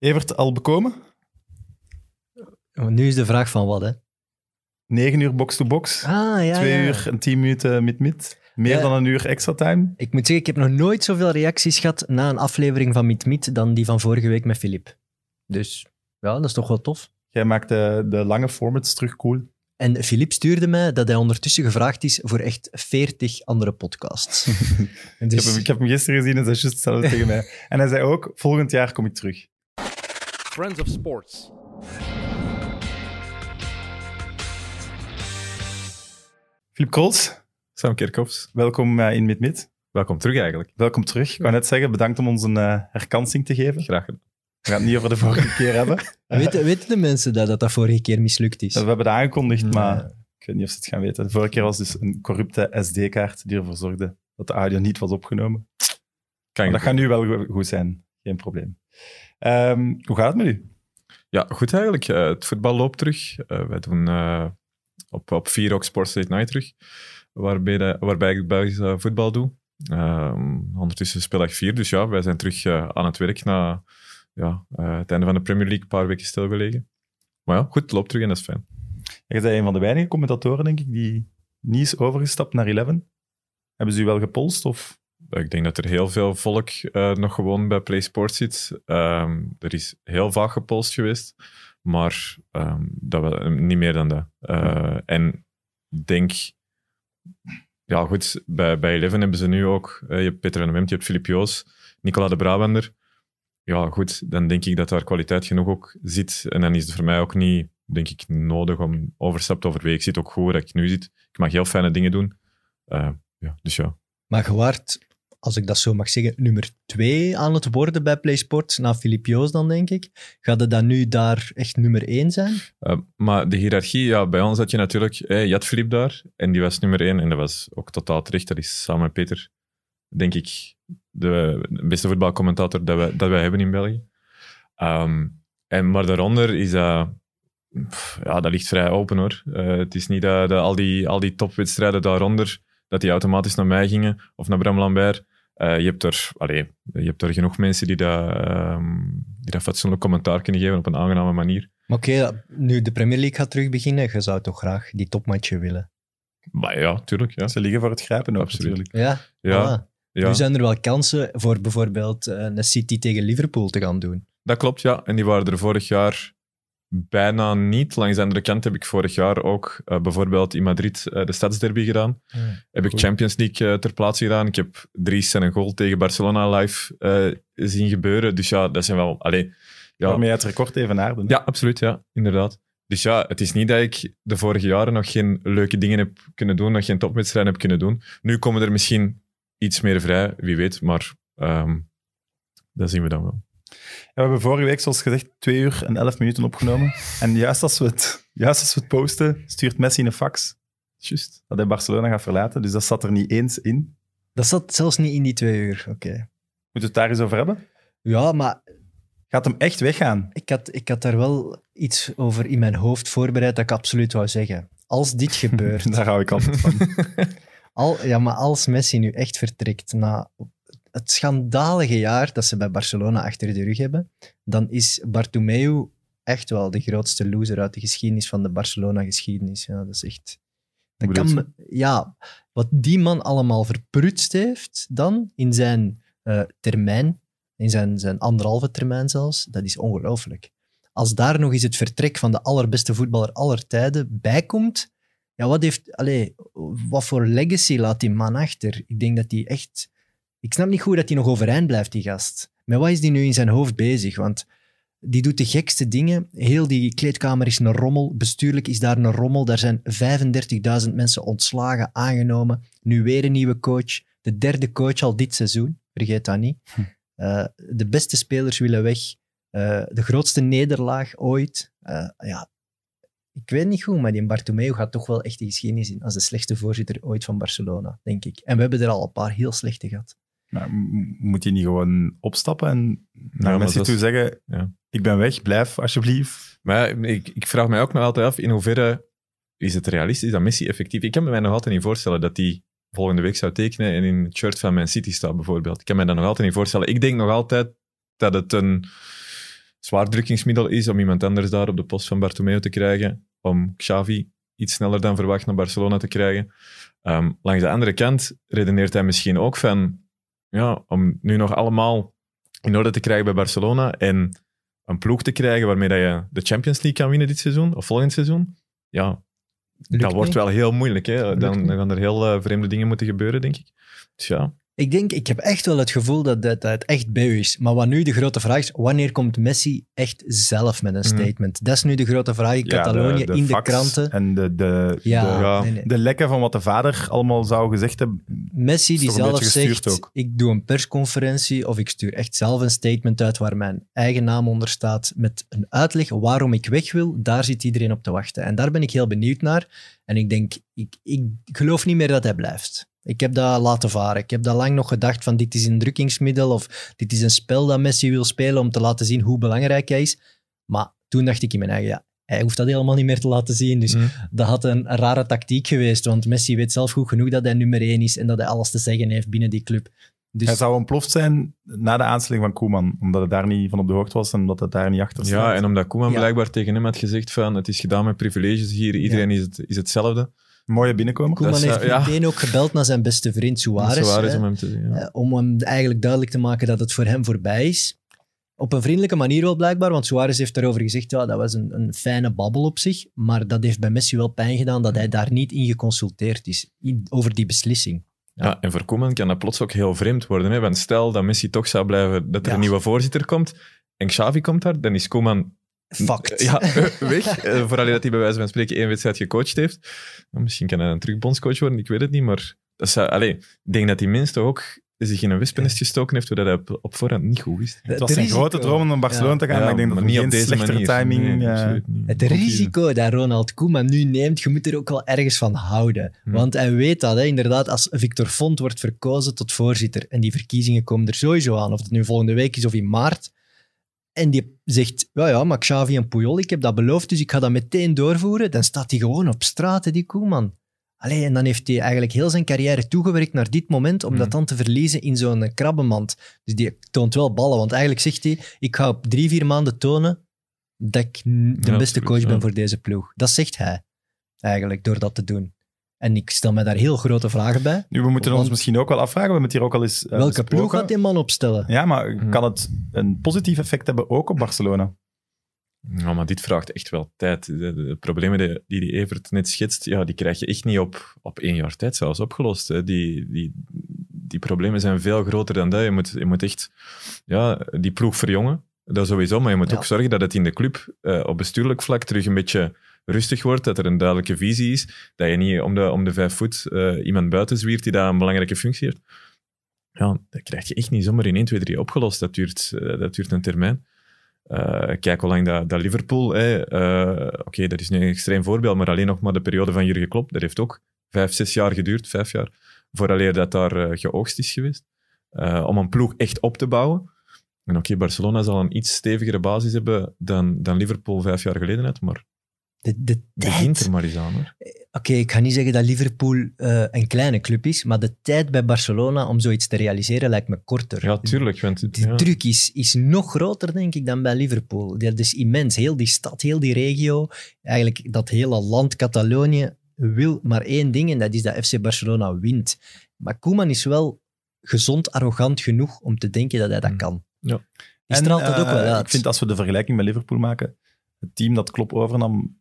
Evert, al bekomen? Nu is de vraag van wat, hè? 9 uur box-to-box, Ah, ja, 2 ja. uur en 10 minuten mid-mid. Meer Ja. dan een uur extra time. Ik moet zeggen, ik heb nog nooit zoveel reacties gehad na een aflevering van Meet dan die van vorige week met Filip. Dus ja, dat is toch wel tof. Jij maakt de, de lange formats terug cool. En Filip stuurde mij dat hij ondertussen gevraagd is voor echt 40 andere podcasts. Ik, dus, heb hem, ik heb hem gisteren gezien en hij zei juist hetzelfde tegen mij. En hij zei ook, volgend jaar kom ik terug. Friends of Sports. Filip Krols, Sam Kerkhoffs, welkom eh, in Mid-Mid. welkom terug eigenlijk. Welkom terug. Ik wou net zeggen, bedankt om ons een eh, herkansing te geven. Graag gedaan. We gaan het niet over de vorige keer hebben. weten, weten de mensen dat, dat dat vorige keer mislukt is? We hebben het aangekondigd, Nee. maar ik weet niet of ze het gaan weten. De vorige keer was dus een corrupte SD-kaart die ervoor zorgde dat de audio niet was opgenomen. Kan dat gaat nu wel go- goed zijn. Geen probleem. Ehm, hoe gaat het met u? Ja, goed eigenlijk. Eh, het voetbal loopt terug. Eh, wij doen eh, op, op 4 ook Sports Late Night terug, waarbij, de, waarbij ik Belgisch voetbal doe. Ehm, ondertussen speel ik 4, dus ja, wij zijn terug aan het werk na ja, het einde van de Premier League, een paar weken stilgelegen. Maar ja, goed, het loopt terug en dat is fijn. Je bent een van de weinige commentatoren, denk ik, die niet is overgestapt naar Eleven. Hebben ze u wel gepolst? Of? Ik denk dat er heel veel volk eh, nog gewoon bij Play Sports zit. Ehm, er is heel vaak gepolst geweest, maar ehm, dat wel, niet meer dan dat. Eh, en denk, ja goed, bij, bij Eleven hebben ze nu ook, eh, je hebt Peter en Wemt, je hebt Filip Joos, Nicola de Brabander. Ja goed, dan denk ik dat daar kwaliteit genoeg ook zit. En dan is het voor mij ook niet, denk ik, nodig om overstap te overwegen. Ik zit ook goed waar ik nu zit. Ik mag heel fijne dingen doen. Eh, ja, dus ja. Maar je waart, als ik dat zo mag zeggen, nummer twee aan het worden bij PlaySports, na Filip Joos dan, denk ik. Gaat het dan nu daar echt nummer één zijn? Uh, maar de hiërarchie, ja, bij ons had je natuurlijk, eh, je had Filip daar en die was nummer één en dat was ook totaal terecht. Dat is samen met Peter, denk ik, de beste voetbalcommentator dat wij, dat wij hebben in België. Ehm, en, maar daaronder is dat, ja, dat ligt vrij open hoor. Uh, het is niet dat, dat al, die, al die topwedstrijden daaronder, dat die automatisch naar mij gingen of naar Bram Lambert. Uh, je, hebt er, allez, je hebt er genoeg mensen die dat, um, die dat fatsoenlijk commentaar kunnen geven op een aangename manier. Maar oké, okay, nu de Premier League gaat terug beginnen, je zou toch graag die topmatchen willen? Maar ja, tuurlijk. Ja. Ze liggen voor het grijpen ook, Absoluut. natuurlijk. Ja, Ja, voilà. ja. Nu zijn er wel kansen voor bijvoorbeeld uh, een City tegen Liverpool te gaan doen. Dat klopt, ja. En die waren er vorig jaar bijna niet. Langs de andere kant heb ik vorig jaar ook uh, bijvoorbeeld in Madrid uh, de Stadsderby gedaan. Ja, heb ik Champions League uh, ter plaatse gedaan. Ik heb Dries en een goal tegen Barcelona live uh, zien gebeuren. Dus ja, dat zijn wel... Allee, ja. Waarmee je het record even aarden. Ja, absoluut, ja. Inderdaad. Dus ja, het is niet dat ik de vorige jaren nog geen leuke dingen heb kunnen doen, nog geen topwedstrijden heb kunnen doen. Nu komen er misschien iets meer vrij, wie weet, maar um, dat zien we dan wel. We hebben vorige week, zoals gezegd, twee uur en elf minuten opgenomen. En juist als we het, juist als we het posten, stuurt Messi een fax. Juist. Dat hij Barcelona gaat verlaten. Dus dat zat er niet eens in. Dat zat zelfs niet in die twee uur, oké. Okay. Moeten we het daar eens over hebben? Ja, maar... Gaat hem echt weggaan? Ik had, ik had daar wel iets over in mijn hoofd voorbereid dat ik absoluut wou zeggen. Als dit gebeurt... daar hou ik altijd van. Al, ja, maar als Messi nu echt vertrekt na het schandalige jaar dat ze bij Barcelona achter de rug hebben, dan is Bartomeu echt wel de grootste loser uit de geschiedenis van de Barcelona-geschiedenis. Ja, dat is echt... Dat kan me, ja, wat die man allemaal verprutst heeft dan in zijn uh, termijn, in zijn, zijn anderhalve termijn zelfs, dat is ongelooflijk. Als daar nog eens het vertrek van de allerbeste voetballer aller tijden bij komt, ja, wat, heeft, allez, wat voor legacy laat die man achter? Ik denk dat hij echt... Ik snap niet goed dat hij nog overeind blijft, die gast. Met wat is die nu in zijn hoofd bezig? Want die doet de gekste dingen. Heel die kleedkamer is een rommel. Bestuurlijk is daar een rommel. Daar zijn 35.000 mensen ontslagen, aangenomen. Nu weer een nieuwe coach. De derde coach al dit seizoen. Vergeet dat niet. Uh, de beste spelers willen weg. Uh, de grootste nederlaag ooit. Uh, ja, ik weet niet goed, maar die Bartomeu gaat toch wel echt de geschiedenis in als de slechtste voorzitter ooit van Barcelona, denk ik. En we hebben er al een paar heel slechte gehad. Maar moet hij niet gewoon opstappen en naar Ja, toe zeggen, ja. ik ben weg, blijf alsjeblieft. Maar ik, ik vraag mij ook nog altijd af, in hoeverre is het realistisch dat Messi effectief... Ik kan me mij nog altijd niet voorstellen dat hij volgende week zou tekenen en in het shirt van Man City staat, bijvoorbeeld. Ik kan me dat nog altijd niet voorstellen. Ik denk nog altijd dat het een zwaardrukkingsmiddel is om iemand anders daar op de post van Bartomeu te krijgen, om Xavi iets sneller dan verwacht naar Barcelona te krijgen. Ehm, langs de andere kant redeneert hij misschien ook van, ja, om nu nog allemaal in orde te krijgen bij Barcelona en een ploeg te krijgen waarmee dat je de Champions League kan winnen dit seizoen, of volgend seizoen, ja, Lukt dat wordt wel heel moeilijk. Hè? Dan gaan er heel eh, vreemde dingen moeten gebeuren, denk ik. Dus ja, Ik denk, ik heb echt wel het gevoel dat, dat, dat het echt bij u is. Maar wat nu de grote vraag is, wanneer komt Messi echt zelf met een Mhm. statement? Dat is nu de grote vraag in Catalonië, in de kranten. En de, de, Ja, de, Ja. nee, nee. de lekken van wat de vader allemaal zou gezegd hebben. Messi die zelf zegt, ook. ik doe een persconferentie of ik stuur echt zelf een statement uit waar mijn eigen naam onder staat met een uitleg waarom ik weg wil, daar zit iedereen op te wachten. En daar ben ik heel benieuwd naar. En ik denk, ik, ik geloof niet meer dat hij blijft. Ik heb dat laten varen. Ik heb dat lang nog gedacht van dit is een drukkingsmiddel of dit is een spel dat Messi wil spelen om te laten zien hoe belangrijk hij is. Maar toen dacht ik in mijn eigen, ja, hij hoeft dat helemaal niet meer te laten zien. Dus Mm. dat had een, rare tactiek geweest, want Messi weet zelf goed genoeg dat hij nummer één is en dat hij alles te zeggen heeft binnen die club. Dus Hij zou ontploft zijn na de aanstelling van Koeman, omdat het daar niet van op de hoogte was en omdat het daar niet achter staat. ja en omdat Koeman Ja. blijkbaar tegen hem had gezegd van het is gedaan met privileges hier, iedereen is, het, is hetzelfde. Mooie binnenkomer. Koeman heeft eh, ja. meteen ook gebeld naar zijn beste vriend Suarez, hè, om hem te zien. Ja. eh, om hem eigenlijk duidelijk te maken dat het voor hem voorbij is. Op een vriendelijke manier wel blijkbaar, want Suarez heeft daarover gezegd, ja, dat was een, een fijne babbel op zich, maar dat heeft bij Messi wel pijn gedaan dat hij daar niet in geconsulteerd is, in- over die beslissing. Ja, en voor Koeman kan dat plots ook heel vreemd worden. Hè? Want stel dat Messi toch zou blijven, dat er Ja. een nieuwe voorzitter komt en Xavi komt daar, dan is Koeman Fucked. ja, eh, weg. Eh, Voor alleen dat hij bij wijze van spreken één wedstrijd gecoacht heeft. Nou, misschien kan hij een terug bondscoach worden, ik weet het niet. Maar dat zou, allee, ik denk dat die mens toch ook zich in een wespennest gestoken heeft, doordat hij op, op voorhand niet goed wist. Het was zijn grote droom om naar Barcelona Ja. te gaan, maar ik denk dat het geen slechtere timing... Nee, eh, niet. Het risico dat Ronald Koeman nu neemt, je moet er ook wel ergens van houden. Hmm. Want hij weet dat, hè, inderdaad, als Victor Font wordt verkozen tot voorzitter, en die verkiezingen komen er sowieso aan, of het nu volgende week is of in maart, en die zegt, ja ja, maar Xavi en Puyol, ik heb dat beloofd, dus ik ga dat meteen doorvoeren, dan staat hij gewoon op straat, die Koeman. Allee, en dan heeft hij eigenlijk heel zijn carrière toegewerkt naar dit moment, om Hmm. dat dan te verliezen in zo'n krabbenmand. Dus die toont wel ballen, want eigenlijk zegt hij, ik ga op drie, vier maanden tonen dat ik de Ja, beste coach ben ja. voor deze ploeg. Dat zegt hij, eigenlijk, door dat te doen. En ik stel me daar heel grote vragen bij. Nu, we moeten ons misschien ook wel afvragen, we hebben het hier ook al eens eh, Welke ploeg gaat die man opstellen? Ja, maar Hmm. kan het een positief effect hebben ook op Barcelona? Ja, maar dit vraagt echt wel tijd. De, de- de problemen die, die die Evert net schetst, ja, die krijg je echt niet op, op één jaar tijd zelfs opgelost. Hè. Die, die, die problemen zijn veel groter dan dat. Je moet, je moet echt ja, die ploeg verjongen, dat sowieso. Maar je moet Ja. ook zorgen dat het in de club eh, op bestuurlijk vlak terug een beetje rustig wordt, dat er een duidelijke visie is, dat je niet om de, om de vijf voet eh, iemand buiten zwiert die daar een belangrijke functie heeft. Ja, dat krijg je echt niet zomaar in 1, 2, 3 opgelost. Dat duurt, eh, dat duurt een termijn. Eh, kijk hoe lang dat, Liverpool... Oké, dat is nu een extreem voorbeeld, maar alleen nog maar de periode van Jurgen Klopp, dat heeft ook vijf, zes jaar geduurd, vijf jaar, vooraleer dat daar geoogst is geweest. Om een ploeg echt op te bouwen. En oké, Barcelona zal een iets stevigere basis hebben dan, dan Liverpool vijf jaar geleden had, maar De, de begint tijd. er maar eens aan, hoor. Oké, ik ga niet zeggen dat Liverpool eh, een kleine club is, maar de tijd bij Barcelona om zoiets te realiseren lijkt me korter. Ja, tuurlijk. Want, het- ja. druk is, is nog groter, denk ik, dan bij Liverpool. Dat is immens. Heel die stad, heel die regio, eigenlijk dat hele land Catalonië wil maar één ding en dat is dat FC Barcelona wint. Maar Koeman is wel gezond arrogant genoeg om te denken dat hij dat Mm. kan. Ja. Die straalt dat eh, ook wel uit. Ik vind als we de vergelijking met Liverpool maken, het team dat Klopp overnam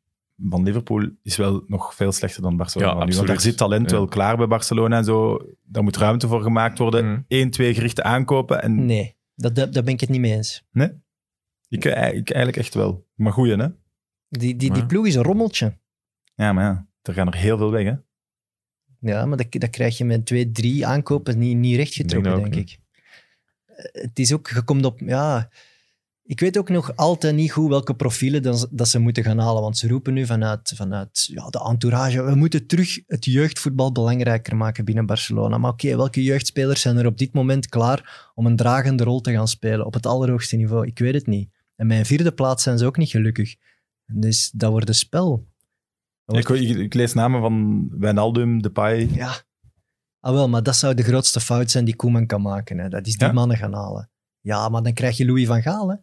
van Liverpool is wel nog veel slechter dan Barcelona. Ja, nu, want daar zit talent Ja. wel klaar bij Barcelona en zo. Daar moet ruimte voor gemaakt worden. Mm. Eén, twee gerichte aankopen. En Nee, dat, dat, daar ben ik het niet mee eens. ik, ik eigenlijk echt wel. Maar goeie, hè? Die, die, die Ja. ploeg is een rommeltje. Ja, maar ja, er gaan er heel veel weg, hè? Ja, maar dat, dat krijg je met twee, drie aankopen niet, niet rechtgetrokken, denk dat ik. Eh, Het is ook, je komt op, ja... Ik weet ook nog altijd niet goed welke profielen dat, ze- dat ze moeten gaan halen, want ze roepen nu vanuit, vanuit ja, de entourage, we moeten terug het jeugdvoetbal belangrijker maken binnen Barcelona. Maar oké, welke jeugdspelers zijn er op dit moment klaar om een dragende rol te gaan spelen op het allerhoogste niveau? Ik weet het niet. En mijn vierde plaats zijn ze ook niet gelukkig. Dus dat wordt een spel. Ik, wordt- ik, ik lees namen van Wijnaldum, Depay. ja. Ah wel, maar dat zou de grootste fout zijn die Koeman kan maken. Hè. Dat is die Ja? mannen gaan halen. Ja, maar dan krijg je Louis van Gaal. Hè.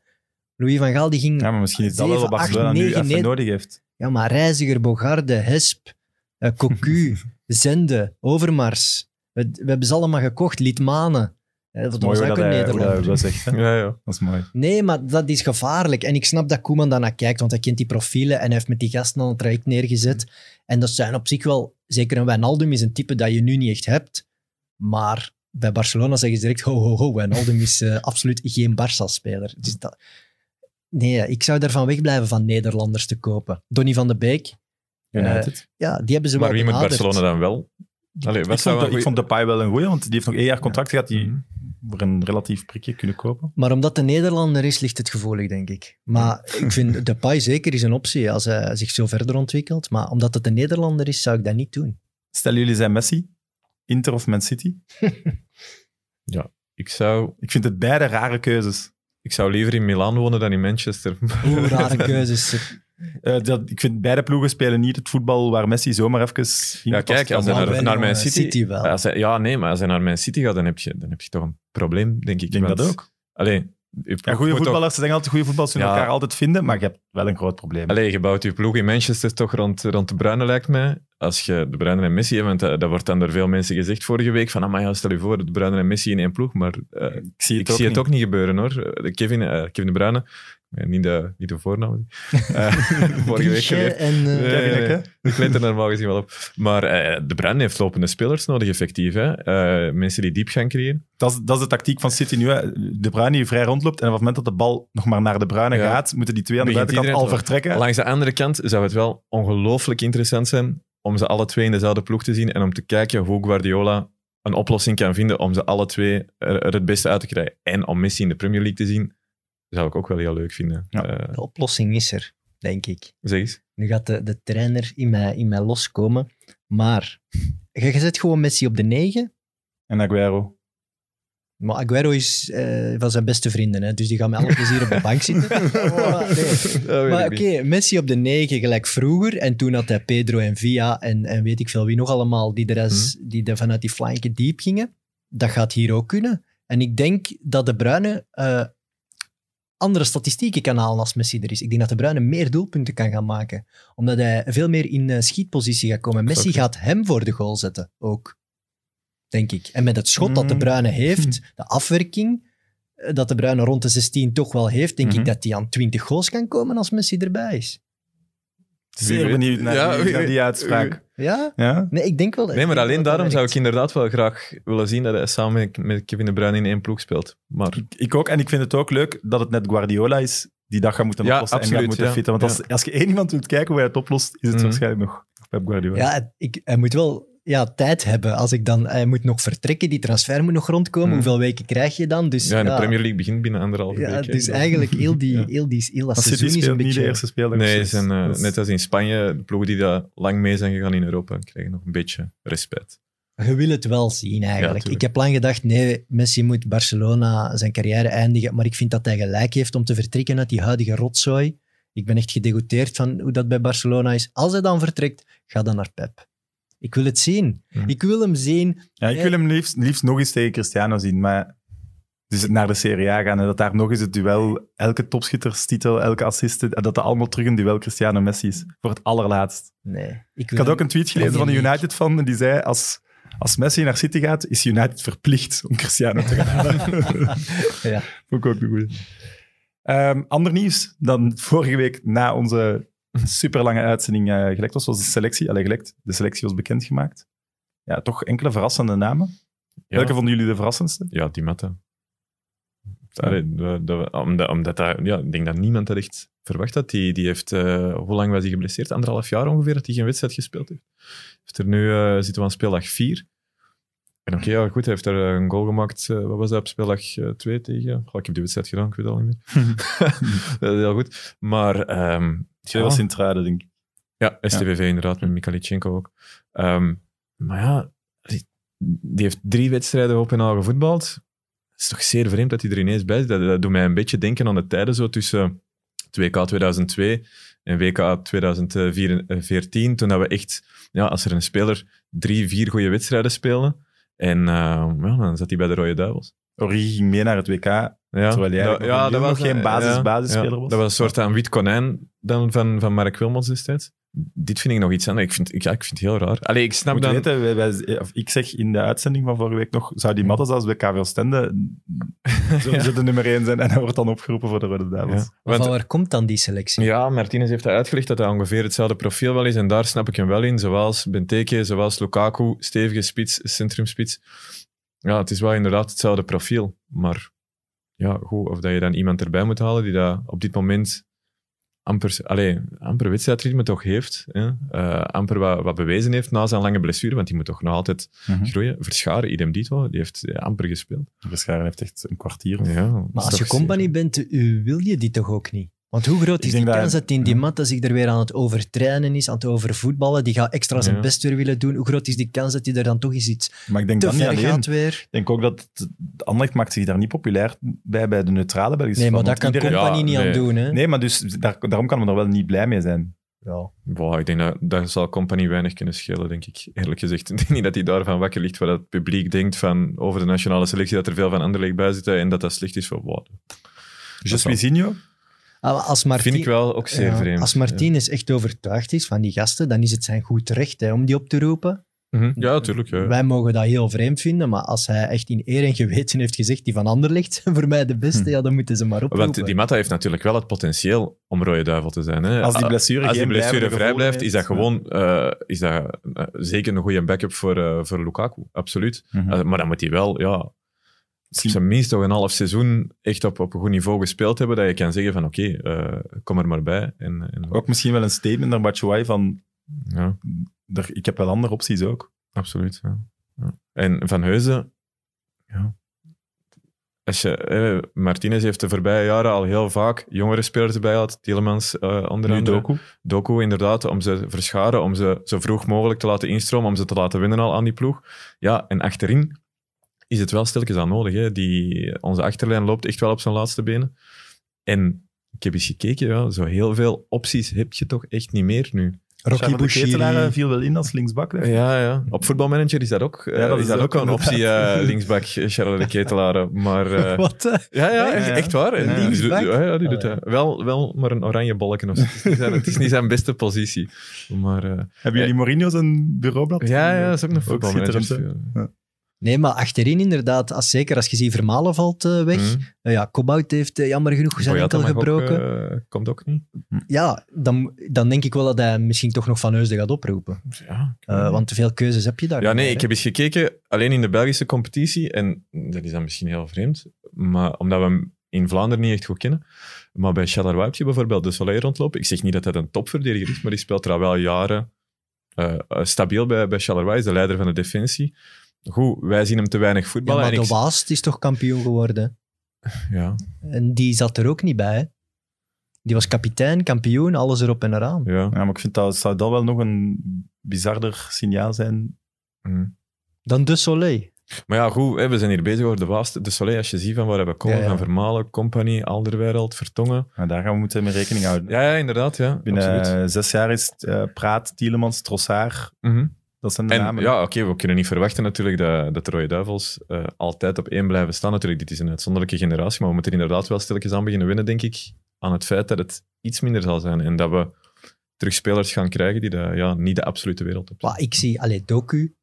Louis van Gaal die ging... Ja, maar misschien is dat wel wat Barcelona nu even nodig heeft. Ja, maar Reiziger, Bogarde, Hesp, eh, Cocu, Zende, Overmars. We, we hebben ze allemaal gekocht. Litmanen. Eh, dat was ook dat een dat Nederlander. Ja, ja. Dat is mooi. Nee, maar dat is gevaarlijk. En ik snap dat Koeman daarnaar kijkt, want hij kent die profielen en hij heeft met die gasten al een traject neergezet. En dat zijn op zich wel... Zeker een Wijnaldum is een type dat je nu niet echt hebt. Maar bij Barcelona zeggen ze direct, ho, ho, ho, Wijnaldum is eh, absoluut geen Barça-speler. Dus dat... Nee, ik zou daarvan wegblijven van Nederlanders te kopen. Donny van de Beek, United. ja, die hebben ze Maar wel wie moet. Barcelona dan wel? Allee, wat ik, zou vond, een ik vond Depay wel een goeie, want die heeft nog één jaar contract gehad. Die Mhm. voor een relatief prikje kunnen kopen. Maar omdat de Nederlander is, ligt het gevoelig, denk ik. Maar ik vind Depay zeker is een optie als hij zich zo verder ontwikkelt. Maar omdat het een Nederlander is, zou ik dat niet doen. Stel jullie zijn Messi, Inter of Man City. Ik zou, Ik vind het beide rare keuzes. Ik zou liever in Milaan wonen dan in Manchester. Hoe rare keuzes. Eh, dat, ik vind beide ploegen spelen niet het voetbal waar Messi zomaar even... Ja, kijk, als hij naar, naar jongen, City... City wel. Als hij- ja, nee, maar als hij naar Man City gaat, dan heb je, dan heb je toch een probleem, denk ik. Ik denk Want- dat ook. Allee, je Ja, goede voetballers, ze zeggen altijd goede voetballers Ja. elkaar altijd vinden, maar je hebt wel een groot probleem. Allee, je bouwt je ploeg in Manchester toch rond, rond de Bruyne, lijkt mij. Als je de Bruyne en Messi hebt, want dat, dat wordt dan door veel mensen gezegd vorige week, van, ja, stel je voor, de Bruyne en Messi in één ploeg, maar eh, ik zie ik het ook zie het niet. ook niet gebeuren, hoor. Eh, Kevin, eh, Kevin de Bruyne, eh, niet, de, niet de voornaam, Eh, vorige week geleerd. en... eh, Nee, Kevin, nee, hè? nee. Ik let er normaal gezien wel op. Maar eh, de Bruyne heeft lopende spelers nodig, effectief. Hè? Eh, mensen die diep gaan creëren. Dat is, dat is de tactiek van City nu. Hè. De Bruyne die vrij rondloopt en op het moment dat de bal nog maar naar de Bruyne Ja. gaat, moeten die twee aan de Begint buitenkant al vertrekken. Langs de andere kant zou het wel ongelooflijk interessant zijn om ze alle twee in dezelfde ploeg te zien en om te kijken hoe Guardiola een oplossing kan vinden om ze alle twee er, er het beste uit te krijgen. En om Messi in de Premier League te zien, zou ik ook wel heel leuk vinden. Ja. Eh, De oplossing is er, denk ik. zeg eens. Nu gaat de, de trainer in mij, in mij loskomen. Maar je, je zet gewoon Messi op de negen. En Aguero. Maar Aguero is eh, van zijn beste vrienden, hè, dus die gaan met alle plezier op de bank zitten. Oh, nee. Maar oké, Messi op de negen gelijk vroeger. En toen had hij Pedro en Villa en, en weet ik veel wie nog allemaal, die, de rest, die er vanuit die flanken diep gingen. Dat gaat hier ook kunnen. En ik denk dat de Bruyne eh, andere statistieken kan halen als Messi er is. Ik denk dat de Bruyne meer doelpunten kan gaan maken. Omdat hij veel meer in eh, schietpositie gaat komen. Messi gaat hem voor de goal zetten, ook. Denk ik. En met het schot dat de Mm. Bruyne heeft, de afwerking eh, dat de Bruyne rond de 16 toch wel heeft, denk Mhm. ik dat hij aan 20 goals kan komen als Messi erbij is. Zeer benieuwd naar, Ja, die, naar die uitspraak. Ja? Ja? Nee, ik denk wel... Nee, maar alleen daarom zou ik in. inderdaad wel graag willen zien dat hij samen met- Kevin De Bruyne in één ploeg speelt. Maar Ik, ik ook. En ik vind het ook leuk dat het net Guardiola is die dat gaat moeten Ja, oplossen en gaat moeten ja. fitten. Want als, als je één iemand wilt kijken hoe hij het oplost, is het Mhm. waarschijnlijk nog Pep Guardiola. Ja, ik, hij moet wel ja, tijd hebben. Als ik dan, hij moet nog vertrekken, die transfer moet nog rondkomen. Mhm. Hoeveel weken krijg je dan? Dus, ja, in de ja, Premier League begint binnen anderhalve ja, week. dus eigenlijk heel, die, Ja. heel, die, heel dat seizoen is een speelt niet beetje... de eerste speeldag. Nee, dus ze zijn, eh, is- net als in Spanje, de ploegen die daar lang mee zijn gegaan in Europa, krijgen nog een beetje respect. Je wil het wel zien, eigenlijk. ik heb lang gedacht, nee, Messi moet Barcelona zijn carrière eindigen. Maar ik vind dat hij gelijk heeft om te vertrekken uit die huidige rotzooi. Ik ben echt gedegoteerd van hoe dat bij Barcelona is. Als hij dan vertrekt, ga dan naar Pep. Ik wil het zien. Ik wil hem zien. Ja, ik wil hem liefst, liefst nog eens tegen Cristiano zien, maar dus naar de Serie A gaan en dat daar nog eens het duel, elke topschitterstitel, elke assist, en dat dat allemaal terug een duel Cristiano-Messi is, voor het allerlaatst. Nee. Ik, Ik had ook een tweet gelezen van Premier United fan die zei, als, als Messi naar City gaat, is United verplicht om Cristiano te gaan halen. Ja. Vond ik ook een goeie. Ehm, ander nieuws dan vorige week na onze superlange uitzending eh, gelekt was, was de selectie. Allee, gelekt. De selectie was bekendgemaakt. Ja, toch enkele verrassende namen. Ja. Welke vonden jullie de verrassendste? Ja, die dat- omdat, omdat dat, ja, ik denk dat niemand dat echt verwacht had. Die, die heeft, eh, hoe lang was hij geblesseerd? Anderhalf jaar ongeveer dat hij geen wedstrijd gespeeld heeft. Heeft er nu, eh, zitten we aan speeldag 4. En oké, ja, goed, hij heeft er een goal gemaakt. wat was dat op speeldag 2 tegen? Goh, ik heb die wedstrijd gedaan, ik weet het al niet meer. dat is heel goed. Maar ehm Twee was in denk ik. ja, STVV inderdaad, met Mikhailichenko ook. Ehm, maar ja, die, die heeft drie wedstrijden op en al gevoetbald. Het is toch zeer vreemd dat hij er ineens bij is. Dat, dat doet mij een beetje denken aan de tijden zo tussen 2K 2002 en WK 2014. Toen dat we echt, ja, als er een speler drie, vier goede wedstrijden speelde, en eh, ja, dan zat hij bij de Rode Duivels. Origi ging mee naar het WK. Ja. Ja, Terwijl jij dat, nog ja, dat was nog geen een- basis- ja, basisspeler ja. was. Dat was een soort aan wit konijn dan van, van Mark Wilmots destijds. Dit vind ik nog iets anders. Ik vind, ik, ja, ik vind het heel raar. Allee, ik snap Moet dan... weten, wij, wij- of ik zeg in de uitzending van vorige week nog, zou die Mattes als bij KV Stende zullen ze de nummer 1 zijn en hij wordt dan opgeroepen voor de Rode Duivels. Ja. Maar Want- van waar komt dan die selectie? Ja, Martinez heeft uitgelegd dat hij ongeveer hetzelfde profiel wel is. En daar snap ik hem wel in. Zoals Benteke, zoals Lukaku, stevige spits, centrumspits. Ja, het is wel inderdaad hetzelfde profiel. Maar ja, goed, of dat je dan iemand erbij moet halen die dat op dit moment amper, allez, amper wedstrijdritme toch heeft. Hè? Eh, amper wat, wat bewezen heeft na zijn lange blessure, want die moet toch nog altijd Mhm. groeien. Verscharen, idem dito, die heeft eh, amper gespeeld. Verscharen heeft echt een kwartier. of- Ja, Maar als je company bent, uh, wil je die toch ook niet? Want hoe groot is die kans dat in die ja. matta zich er weer aan het overtrainen is, aan het overvoetballen? Die gaat extra zijn Ja. best weer willen doen. Hoe groot is die kans dat hij er dan toch eens iets Maar ik denk te dat niet ver alleen. gaat weer? Ik denk ook dat Anderlecht maakt zich daar niet populair bij, bij de neutrale Belgische Nee, maar dat kan iedereen- company Ja, niet aan doen. Hè? Nee, maar dus, daar, daarom kan men er wel niet blij mee zijn. Ja. Ik denk dat dat zal Company weinig kunnen schelen, denk ik. Eerlijk gezegd. Ik denk niet dat hij daarvan wakker ligt waar het publiek denkt van over de nationale selectie dat er veel van Anderlecht bij zitten en dat dat slecht is voor wat. Just wel. Als Martin, Vind ik wel ook zeer ja, vreemd. Als Martinez echt overtuigd is van die gasten, dan is het zijn goed recht hè, om die op te roepen. Ja, Mhm. ja natuurlijk. Ja. Wij mogen dat heel vreemd vinden, maar als hij echt in eer en geweten heeft gezegd die van Anderlecht zijn voor mij de beste, Hm. ja, dan moeten ze maar oproepen. Want die Matta heeft natuurlijk wel het potentieel om rode duivel te zijn. Hè. als die blessure als die geen blessure vrij blijft, is dat gewoon eh, is dat, eh, zeker een goede backup voor, eh, voor Lukaku. Absoluut. Mhm. Maar dan moet hij wel, ja, op zijn minst toch een half seizoen echt op, op een goed niveau gespeeld hebben, dat je kan zeggen van oké, eh, kom er maar bij. En, en, Ook misschien wel een statement naar Batshuayi van, ja. er, ik heb wel andere opties ook. Absoluut. Ja. Ja. En Van Heuzen, ja. Als je, eh, Martinez heeft de voorbije jaren al heel vaak jongere spelers erbij gehad. Tielemans eh onder Nu andere. Doku. Doku inderdaad, om ze te verscharen, om ze zo vroeg mogelijk te laten instromen, om ze te laten winnen al aan die ploeg. Ja, en achterin is het wel stilletjes aan nodig. Hè. Die, onze achterlijn loopt echt wel op zijn laatste benen. En ik heb eens gekeken, ja, zo heel veel opties heb je toch echt niet meer nu. Rocky Bushiri. viel wel in als linksbak. hè. Ja, ja. Op voetbalmanager is dat ook, eh, Ja, dat is is dat ook ook een optie, eh, linksback, eh, Charles de Ketelaar. Maar eh, Wat? ja, ja, echt, waar. Ja, die ja, ja, die Oh, doet ja. dat. Wel, wel maar een oranje bolken of zo. Het is niet zijn, het is niet zijn beste positie. Maar eh, Hebben jullie Mourinho zijn bureaublad? ja, ja, dat is ook een Ook voetbalmanager. Nee, maar achterin inderdaad, als, zeker als je ziet Vermalen valt eh, weg. Eh, ja, Kobout heeft eh, jammer genoeg zijn enkel gebroken. Ook, eh, komt ook niet. Ja, dan, dan denk ik wel dat hij misschien toch nog Van Heusden gaat oproepen. Ja, Eh, want te veel keuzes heb je daar ja, nee, ik hè. heb eens gekeken, alleen in de Belgische competitie, en dat is dan misschien heel vreemd, maar omdat we hem in Vlaanderen niet echt goed kennen, maar bij je bijvoorbeeld de Soleil rondlopen. Ik zeg niet dat hij een topverdediger is, maar die speelt er al wel jaren stabiel bij, bij Charleroi, is de leider van de defensie. Goed, wij zien hem te weinig Ja, voetballen. maar en de ik- Waast is toch kampioen geworden? ja, En die zat er ook niet bij. hè. Die was kapitein, kampioen, alles erop en eraan. ja. Ja, maar ik vind dat zou dat wel nog een bizarder signaal zijn. Mm. Dan de Soleil. Maar ja, goed, hè, we zijn hier bezig over de Waast. De Soleil, als je ziet van waar we komen, Ja, ja. van Vermalen, Compagnie, Alderwereld, Vertongen. Maar daar gaan we moeten mee rekening houden. Ja, ja inderdaad. Ja, Binnen absoluut. eh, zes jaar is het eh, Praat, Tielemans, Trossard. Mhm. Dat zijn de En namen. ja, oké, we kunnen niet verwachten natuurlijk dat, dat de Rode Duivels eh, altijd op één blijven staan. Natuurlijk, dit is een uitzonderlijke generatie, maar we moeten inderdaad wel stilletjes aan beginnen winnen, denk ik, aan het feit dat het iets minder zal zijn en dat we terug spelers gaan krijgen die de, ja, niet de absolute wereld op zijn. Maar ik zie, allee, Doku,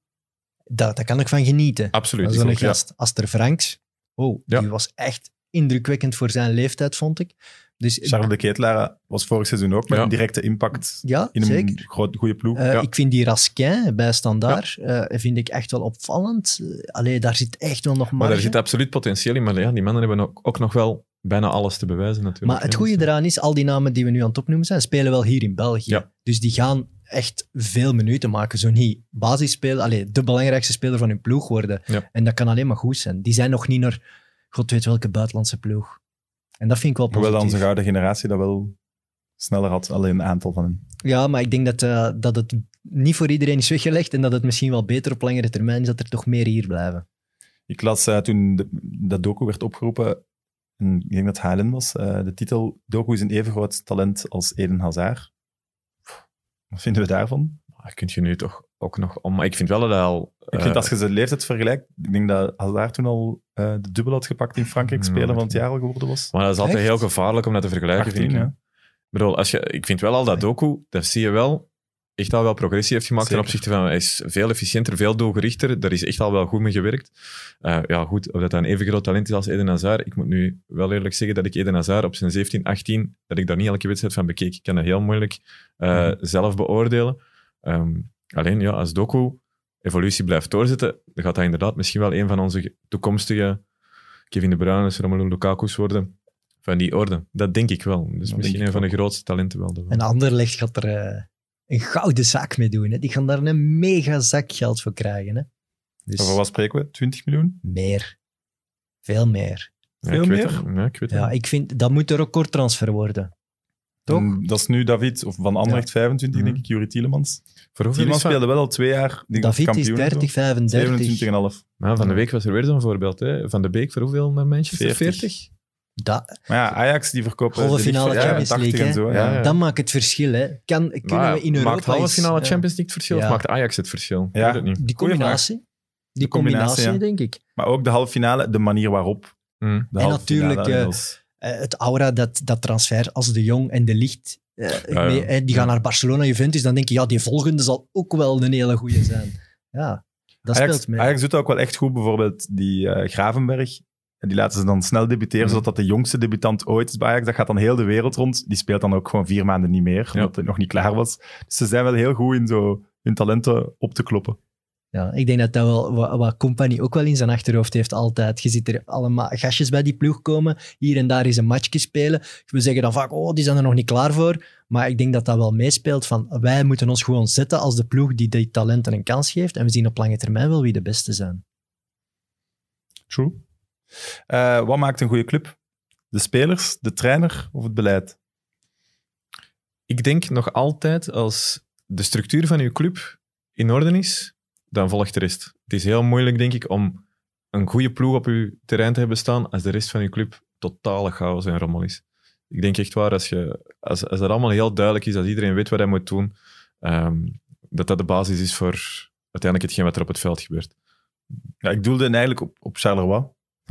daar, daar kan ik van genieten. Absoluut. Dat een ook, ja. gast. Aster Franks, oh, Ja. die was echt indrukwekkend voor zijn leeftijd, vond ik. Dus Charles de Ketelaar was vorig seizoen ook met Ja. een directe impact ja, in een zeker. groot, goede ploeg. Eh, Ja. Ik vind die Raskin bij Standaard eh, vind ik echt wel opvallend. Eh, allee, daar zit echt wel nog Maar marge. daar zit absoluut potentieel in, maar ja, die mannen hebben ook, ook nog wel bijna alles te bewijzen natuurlijk. Maar het goede Dus, eraan is, al die namen die we nu aan het opnoemen zijn, spelen wel hier in België. Ja. Dus die gaan echt veel minuten maken. Zo niet basisspeler, allee, de belangrijkste speler van hun ploeg worden. Ja. En dat kan alleen maar goed zijn. Die zijn nog niet naar god weet welke buitenlandse ploeg. En dat vind ik wel Hoewel positief. onze gouden generatie dat wel sneller had, alleen een aantal van hen. Ja, maar ik denk dat, eh, dat het niet voor iedereen is weggelegd en dat het misschien wel beter op langere termijn is dat er toch meer hier blijven. Ik las eh, toen de- dat Doku werd opgeroepen, en ik denk dat het HLN was, eh, de titel Doku is een even groot talent als Eden Hazard. Wat vinden we daarvan? Kun je nu toch ook nog om. Maar ik vind wel dat hij al. Ik vind eh, als je zijn leeftijd vergelijkt, ik denk dat Hazard toen al eh, de dubbel had gepakt in Frankrijk, Ja, speler van het jaar al geworden was. Maar dat is altijd Echt? heel gevaarlijk om dat te vergelijken. 18, vind ik. ja. Ik bedoel, als je, ik vind wel al dat Doku, dat zie je wel, echt al wel progressie heeft gemaakt ten Zeker. opzichte van, hij is veel efficiënter, veel doelgerichter, daar is echt al wel goed mee gewerkt. Eh, ja goed, of dat dan even groot talent is als Eden Hazard, ik moet nu wel eerlijk zeggen dat ik Eden Hazard op zijn 17, 18, dat ik daar niet elke wedstrijd van bekeek. Ik kan dat heel moeilijk eh, Mhm. zelf beoordelen. Ehm, alleen, ja, als Doku evolutie blijft doorzetten, dan gaat hij inderdaad misschien wel een van onze ge- toekomstige Kevin De Bruyne's, Romelu Lukaku's worden van die orde. Dat denk ik wel. Dus misschien een van de grootste talenten wel. En Anderlecht gaat er eh, een gouden zak mee doen. Hè. Die gaan daar een mega zak geld voor krijgen. Hè. Dus Over wat spreken we? 20 miljoen? meer. Veel meer. Ja, veel ik weet meer? het. Ja, ik weet Ja, het. ik vind, dat moet een recordtransfer worden. Toch? En dat is nu David, of van Anderlecht 25, Mhm. denk ik, Juri Tielemans. Voor is speelde wel al twee jaar. David is kampioen en zo. 30, 35. 27,5. Ja, van de week was er weer zo'n voorbeeld. Hè. Van de Beek voor hoeveel naar Manchester? 40. 40? Dat, Maar ja, Ajax die verkoopt Halve finale Champions League, en zo. hè? Ja. Ja, ja. dat maakt het verschil. Hè. Kan, kunnen Maar we in Europa maakt halve finale ja, Champions League het verschil Ja. of maakt Ajax het verschil? Ik Ja. weet het niet. Die combinatie. Die combinatie, combinatie, ja. denk ik. Maar ook de halve finale, de manier waarop. Mm. De En natuurlijk, finale, het aura dat, dat transfer als de Jong en de Licht eh, ja. mee- eh, die gaan naar Barcelona, Juventus, dan denk je, ja, die volgende zal ook wel een hele goede zijn. Ja, dat Ajax, speelt mee. Ajax doet ook wel echt goed. Bijvoorbeeld die eh, Gravenberg. En die laten ze dan snel debuteren, zodat dat de jongste debutant ooit is bij Ajax. Dat gaat dan heel de wereld rond. Die speelt dan ook gewoon vier maanden niet meer, Ja. omdat het nog niet klaar was. Dus ze zijn wel heel goed in zo hun talenten op te kloppen. Ja, ik denk dat dat wel wat, wat Company ook wel in zijn achterhoofd heeft altijd. Je ziet er allemaal gastjes bij die ploeg komen, hier en daar eens een matchje spelen. We zeggen dan vaak, oh, die zijn er nog niet klaar voor. Maar ik denk dat dat wel meespeelt van, wij moeten ons gewoon zetten als de ploeg die die talenten een kans geeft. En we zien op lange termijn wel wie de beste zijn. True. Eh, wat maakt een goede club? De spelers, de trainer of het beleid? Ik denk nog altijd, als de structuur van uw club in orde is, dan volgt de rest. Het is heel moeilijk, denk ik, om een goede ploeg op uw terrein te hebben staan als de rest van uw club totale chaos en rommel is. Ik denk echt waar, als, je, als, als dat allemaal heel duidelijk is, als iedereen weet wat hij moet doen, ehm, dat dat de basis is voor uiteindelijk hetgeen wat er op het veld gebeurt. Ja, ik doelde eigenlijk op, op Charleroi.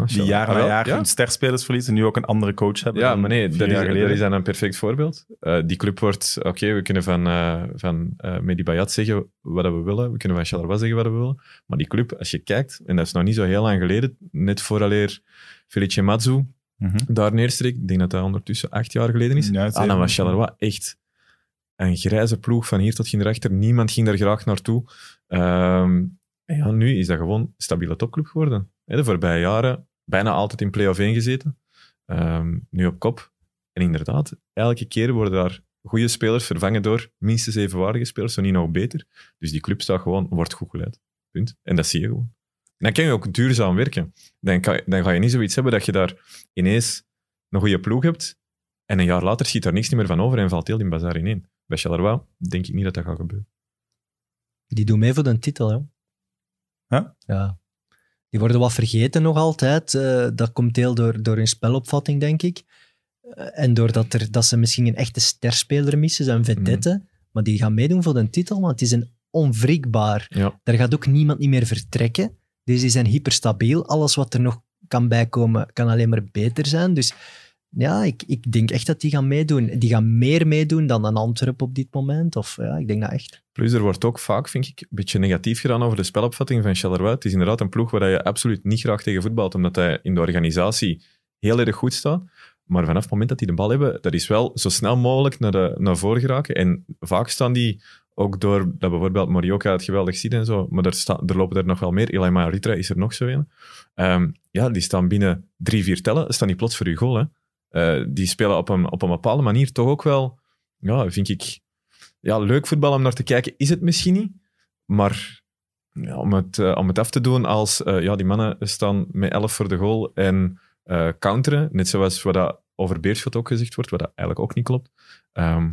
Die jaar na Ah, jaar Ja? hun sterspelers verliezen en nu ook een andere coach hebben. Ja, maar nee, vier dat is, jaar geleden. dat is dan een perfect voorbeeld. Eh, die club wordt, oké, we kunnen van, eh van eh Mehdi Bayat zeggen wat we willen, we kunnen van Charleroi zeggen wat we willen, maar die club, als je kijkt, en dat is nog niet zo heel lang geleden, net vooraleer Felice Mazzu Mhm. daar neerstreek, ik denk dat dat ondertussen acht jaar geleden is, Ja, ah, dan was Charleroi echt een grijze ploeg van hier tot hier achter. Niemand ging daar graag naartoe. Ehm, en ja, nu is dat gewoon een stabiele topclub geworden. Hè, De voorbije jaren bijna altijd in play-off 1 gezeten. Ehm, nu op kop. En inderdaad, elke keer worden daar goede spelers vervangen door minstens evenwaardige spelers, zo niet nog beter. Dus die club staat gewoon, wordt goed geleid. Punt. En dat zie je gewoon. En dan kan je ook duurzaam werken. Dan, kan, dan ga je niet zoiets hebben dat je daar ineens een goede ploeg hebt en een jaar later schiet daar niks meer van over en valt heel die bazaar ineen. Bij Charleroi denk ik niet dat dat gaat gebeuren. Die doen mee voor de titel, hè. Ja? Ja. Die worden wat vergeten nog altijd. Eh, dat komt heel door, door hun spelopvatting, denk ik. Eh, en doordat er, dat ze misschien een echte sterspeler missen, een vedette. Maar die gaan meedoen voor de titel, want die zijn onwrikbaar. Ja. Daar gaat ook niemand niet meer vertrekken. Dus die zijn hyperstabiel. Alles wat er nog kan bijkomen, kan alleen maar beter zijn. Dus ja, ik, ik denk echt dat die gaan meedoen. Die gaan meer meedoen dan een Antwerp op dit moment. Of ja, ik denk dat echt. Plus, er wordt ook vaak, vind ik, een beetje negatief gedaan over de spelopvatting van Charleroi. Het is inderdaad een ploeg waar je absoluut niet graag tegen voetbalt, omdat hij in de organisatie heel erg goed staat. Maar vanaf het moment dat die de bal hebben, dat is wel zo snel mogelijk naar, de, naar voren geraken. En vaak staan die ook door dat bijvoorbeeld Morioka het geweldig ziet en zo, maar er, sta, er lopen er nog wel meer. Ilaima Ritra is er nog zo een. Ehm, ja, die staan binnen drie, vier tellen, staan die plots voor je goal. Hè. Eh, die spelen op een, op een bepaalde manier toch ook wel, ja, vind ik, ja, leuk voetbal om naar te kijken. Is het misschien niet, maar ja, om, het, eh, om het af te doen als eh, ja, die mannen staan met 11 voor de goal en counteren, net zoals wat dat over Beerschot ook gezegd wordt, wat dat eigenlijk ook niet klopt. Ehm,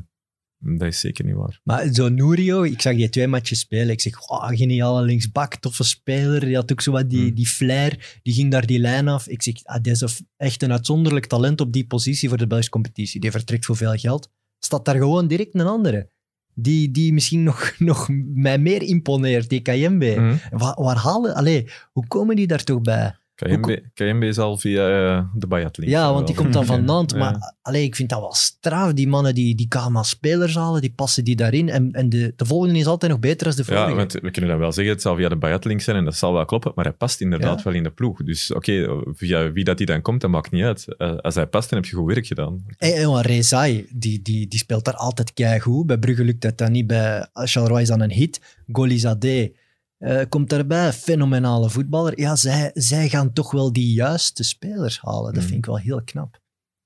dat is zeker niet waar. Maar zo Nurio, ik zag die twee matches spelen. Ik zeg, oh, geniale linksbak, toffe speler. Die had ook zo wat die, Hmm. die flair. Die ging daar die lijn af. Ik zeg, ah, dit is echt een uitzonderlijk talent op die positie voor de Belgische competitie. Die vertrekt voor veel geld. Staat daar gewoon direct een andere. die, die misschien nog, nog mij meer imponeert, die Kayembe. Mhm. Waar, waar halen... Allee, hoe komen die daar toch bij? KMB, KMB is al via eh, de Bayat link. Ja, want die komt dan van Nantes. Ja. Maar allee, ik vind dat wel straf. Die mannen die, die als spelers halen, die passen die daarin. En, en de, de volgende is altijd nog beter dan de vorige. Ja, want we kunnen dat wel zeggen. Het zal via de Bayat link zijn en dat zal wel kloppen, maar hij past inderdaad Ja. wel in de ploeg. Dus oké, via wie dat die dan komt, dat maakt niet uit. Eh, als hij past, dan heb je goed werk gedaan. En jongen, Rezai, die, die, die speelt daar altijd keigoed. Bij Brugge lukt dat dan niet. Bij Charleroi is dan een hit. Golizade eh, komt daarbij. Fenomenale voetballer. Ja, zij, zij gaan toch wel die juiste spelers halen. Dat Mhm. vind ik wel heel knap.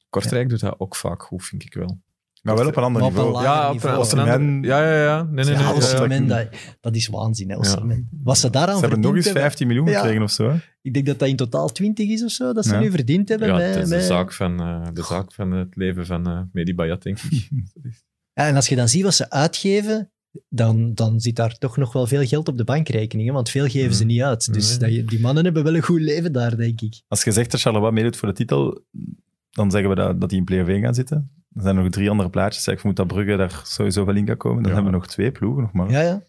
Kortrijk doet dat ook vaak goed, vind ik wel. Maar wel op een ander Maar op een niveau. Ja, op, niveau. op een ander- ja, ja, ja. Nee, nee, nee. Ja, lekker. dat, dat is waanzin, hè, Ja. Wat ze daaraan Ze hebben nog eens verdiend hebben- 15 miljoen Ja. gekregen of zo. Hè? Ik denk dat dat in totaal 20 is of zo, dat ze Ja. nu verdiend hebben. Ja, het is de zaak van, eh, de zaak van het leven van eh Mehdi Bayat, denk ik. Ja, en als je dan ziet wat ze uitgeven, dan, dan zit daar toch nog wel veel geld op de bankrekening. hè, Want veel geven ze Mhm. niet uit. Dus Nee. dat je- die mannen hebben wel een goed leven daar, denk ik. Als je zegt dat Charleroi meedoet voor de titel, dan zeggen we dat, dat die in play-off 1 gaan zitten. Er zijn nog drie andere plaatjes. Ik vermoed dat Brugge daar sowieso wel in kan komen. Dan Ja. hebben we nog twee ploegen nog maar. Ja, ja.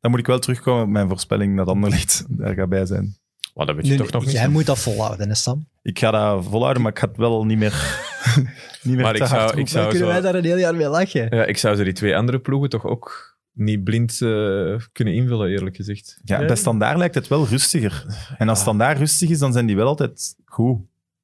Dan moet ik wel terugkomen op mijn voorspelling dat Anderlecht daar gaat bij zijn. Maar dat weet je Nu, toch nog niet. jij moet dat volhouden, hè, Sam. Ik ga dat volhouden, maar ik ga het wel niet meer, niet meer Maar te ik zou- hard ik zou- Dan kunnen zo- wij daar een heel jaar mee lachen. Ja, ik zou ze die twee andere ploegen toch ook niet blind eh, kunnen invullen, eerlijk gezegd. Ja, bij Standaard lijkt het wel rustiger. En als Standaard rustig is, dan zijn die wel altijd goed.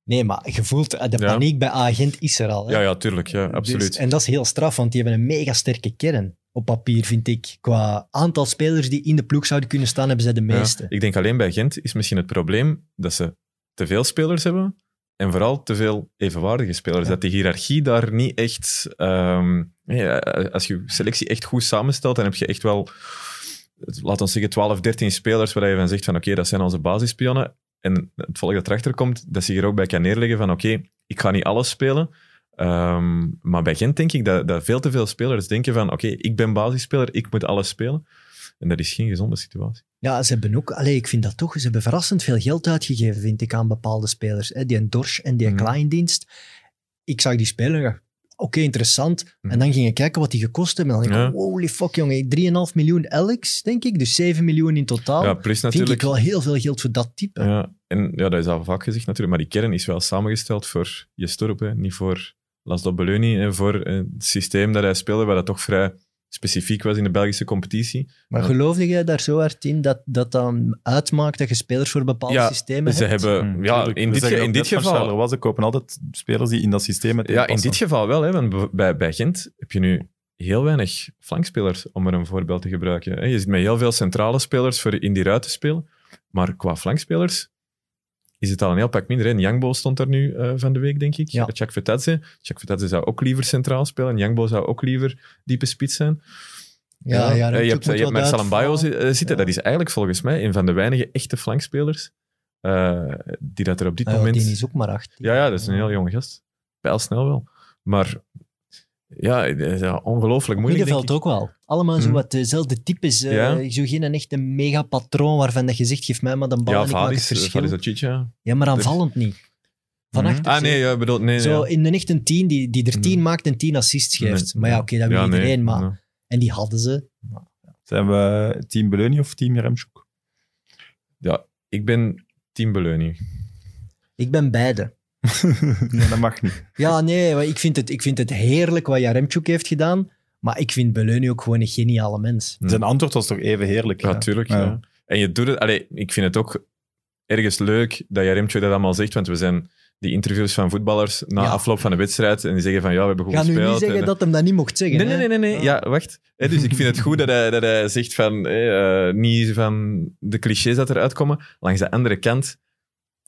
Nee, maar je voelt, eh, de Ja. paniek bij Agent is er al. Hè? Ja, ja, tuurlijk. Ja, Dus- absoluut. en dat is heel straf, want die hebben een mega sterke kern. Op papier, vind ik. Qua aantal spelers die in de ploeg zouden kunnen staan, hebben zij de Ja. meeste. Ik denk alleen bij Gent is misschien het probleem dat ze te veel spelers hebben en vooral te veel evenwaardige spelers. Ja. Dat die hiërarchie daar niet echt... ehm, ja, als je selectie echt goed samenstelt, dan heb je echt wel, laten we zeggen, 12, 13 spelers waar je van zegt van oké, dat zijn onze basispionnen. En het volk dat erachter komt, dat zich er ook bij kan neerleggen van oké, ik ga niet alles spelen. Ehm, maar bij Gent denk ik dat, dat veel te veel spelers denken van oké, ik ben basisspeler, ik moet alles spelen. En dat is geen gezonde situatie. Ja, ze hebben ook, allee, ik vind dat toch, ze hebben verrassend veel geld uitgegeven, vind ik, aan bepaalde spelers. Hè. Die Dorsch en die Mhm. Kleindienst. Ik zag die spelen, ja, oké, interessant. Mhm. En dan ging ik kijken wat die gekost hebben. En dan denk ik, Ja. holy fuck, jongen, 3,5 miljoen Alex, denk ik. Dus 7 miljoen in totaal. Ja, plus vind natuurlijk... ik wel heel veel geld voor dat type. Ja, en ja, dat is al vaak gezegd natuurlijk, maar die kern is wel samengesteld voor je Storp, hè, niet voor Laszlo Belloni en voor eh, het systeem dat hij speelde, waar dat toch vrij specifiek was in de Belgische competitie. Maar geloofde jij daar zo hard in dat dat dan uitmaakt dat je spelers voor bepaalde Ja, systemen Ze hebt? hebben, Hm, ja, tuurlijk. in We dit, ge- in dit geval... Charleroi, ze kopen altijd spelers die in dat systeem Ja, in dit geval wel, hè, want bij, bij Gent heb je nu heel weinig flankspelers, om er een voorbeeld te gebruiken. hè. Je zit met heel veel centrale spelers voor in die ruit te spelen, maar qua flankspelers is het al een heel pak minder. hè. Njangbo stond er nu eh, van de week, denk ik. Ja. Jack Vetadze. Jack zou ook liever centraal spelen. Njangbo zou ook liever diepe spits zijn. Ja, ja, Eh, je hebt, je hebt Marcel eh, zitten. Ja. Dat is eigenlijk volgens mij een van de weinige echte flankspelers die dat er op dit Ah, ja, moment... die is ook maar 18. Ja, ja, dat is een heel jonge gast. Pijlsnel wel. Maar ja, het is ja, ongelooflijk moeilijk, Middenveld ook wel. Allemaal zo Mhm. wat dezelfde types. eh, Ja. Zo geen een echte megapatroon waarvan dat je zegt, geef mij maar de bal Ja, en ik maak het Valis, verschil. Valis Achicha. Ja, maar aanvallend niet. Van achter Ah, nee, ja, bedoel, nee. Zo ja. in een echt een 10 die, die er 10 Mhm. maakt en 10 assists geeft. Nee. Maar ja, oké, dat wil Ja, nee, iedereen. Maar... En die hadden ze. Zijn we team Beleuni of team Remchuk? Ja, ik ben team Beleuning. Ik ben beide. nee, dat mag niet. Ja, nee, maar ik vind het, ik vind het heerlijk wat Jaremchuk heeft gedaan. Maar ik vind Beleuni ook gewoon een geniale mens. Zijn antwoord was toch even heerlijk? Ja, hè? tuurlijk. Ja. Ja. En je doet het... Allee, ik vind het ook ergens leuk dat Jaremtje dat allemaal zegt, want we zijn die interviews van voetballers na Ja. afloop van de wedstrijd en die zeggen van ja, we hebben goed Ik ga nu gespeeld. niet zeggen en- dat hem dat niet mocht zeggen. Nee, nee, hè. nee, nee, nee. Ja, wacht. Hè, dus ik vind het goed dat hij, dat hij zegt van hè, eh, niet van de clichés dat eruit komen. Langs de andere kant,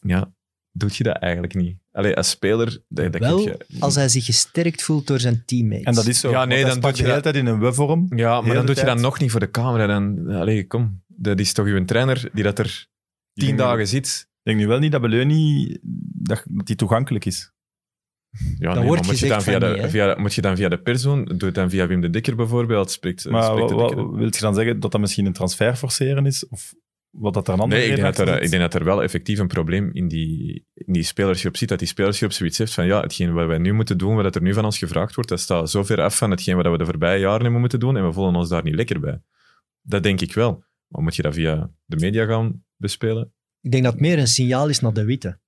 ja, doet je dat eigenlijk niet. Allee, als speler, dat, dat Wel, je... Als hij zich gesterkt voelt door zijn teammates. En dat is zo. Ja, nee, dan doe je de hele tijd in een we-vorm. Ja, maar dan doe je dat nog niet voor de camera. Dan, allee, kom. Dat is toch uw trainer die dat er tien denk dagen zit. Ik denk nu wel niet dat Beleuni dat, dat die toegankelijk is. Ja, Dan nee, wordt moet je, dan via de, niet, via, moet je dan via de pers doen? Doe het dan via Wim de Dikker bijvoorbeeld. Spreekt, Maar spreekt wat, de wat, Dikker. wil je dan zeggen dat dat misschien een transfer forceren is? Of wat dat er een andere Nee, ik denk, dat er, achter ik zit. denk dat er wel effectief een probleem in die, in die spelerschap zit. Dat die spelerschap zoiets heeft van ja, hetgeen wat wij nu moeten doen, wat er nu van ons gevraagd wordt, dat staat zo ver af van hetgeen wat we de voorbije jaren hebben moeten doen en we voelen ons daar niet lekker bij. Dat denk ik wel. Maar moet je dat via de media gaan bespelen? Ik denk dat het meer een signaal is naar de witte.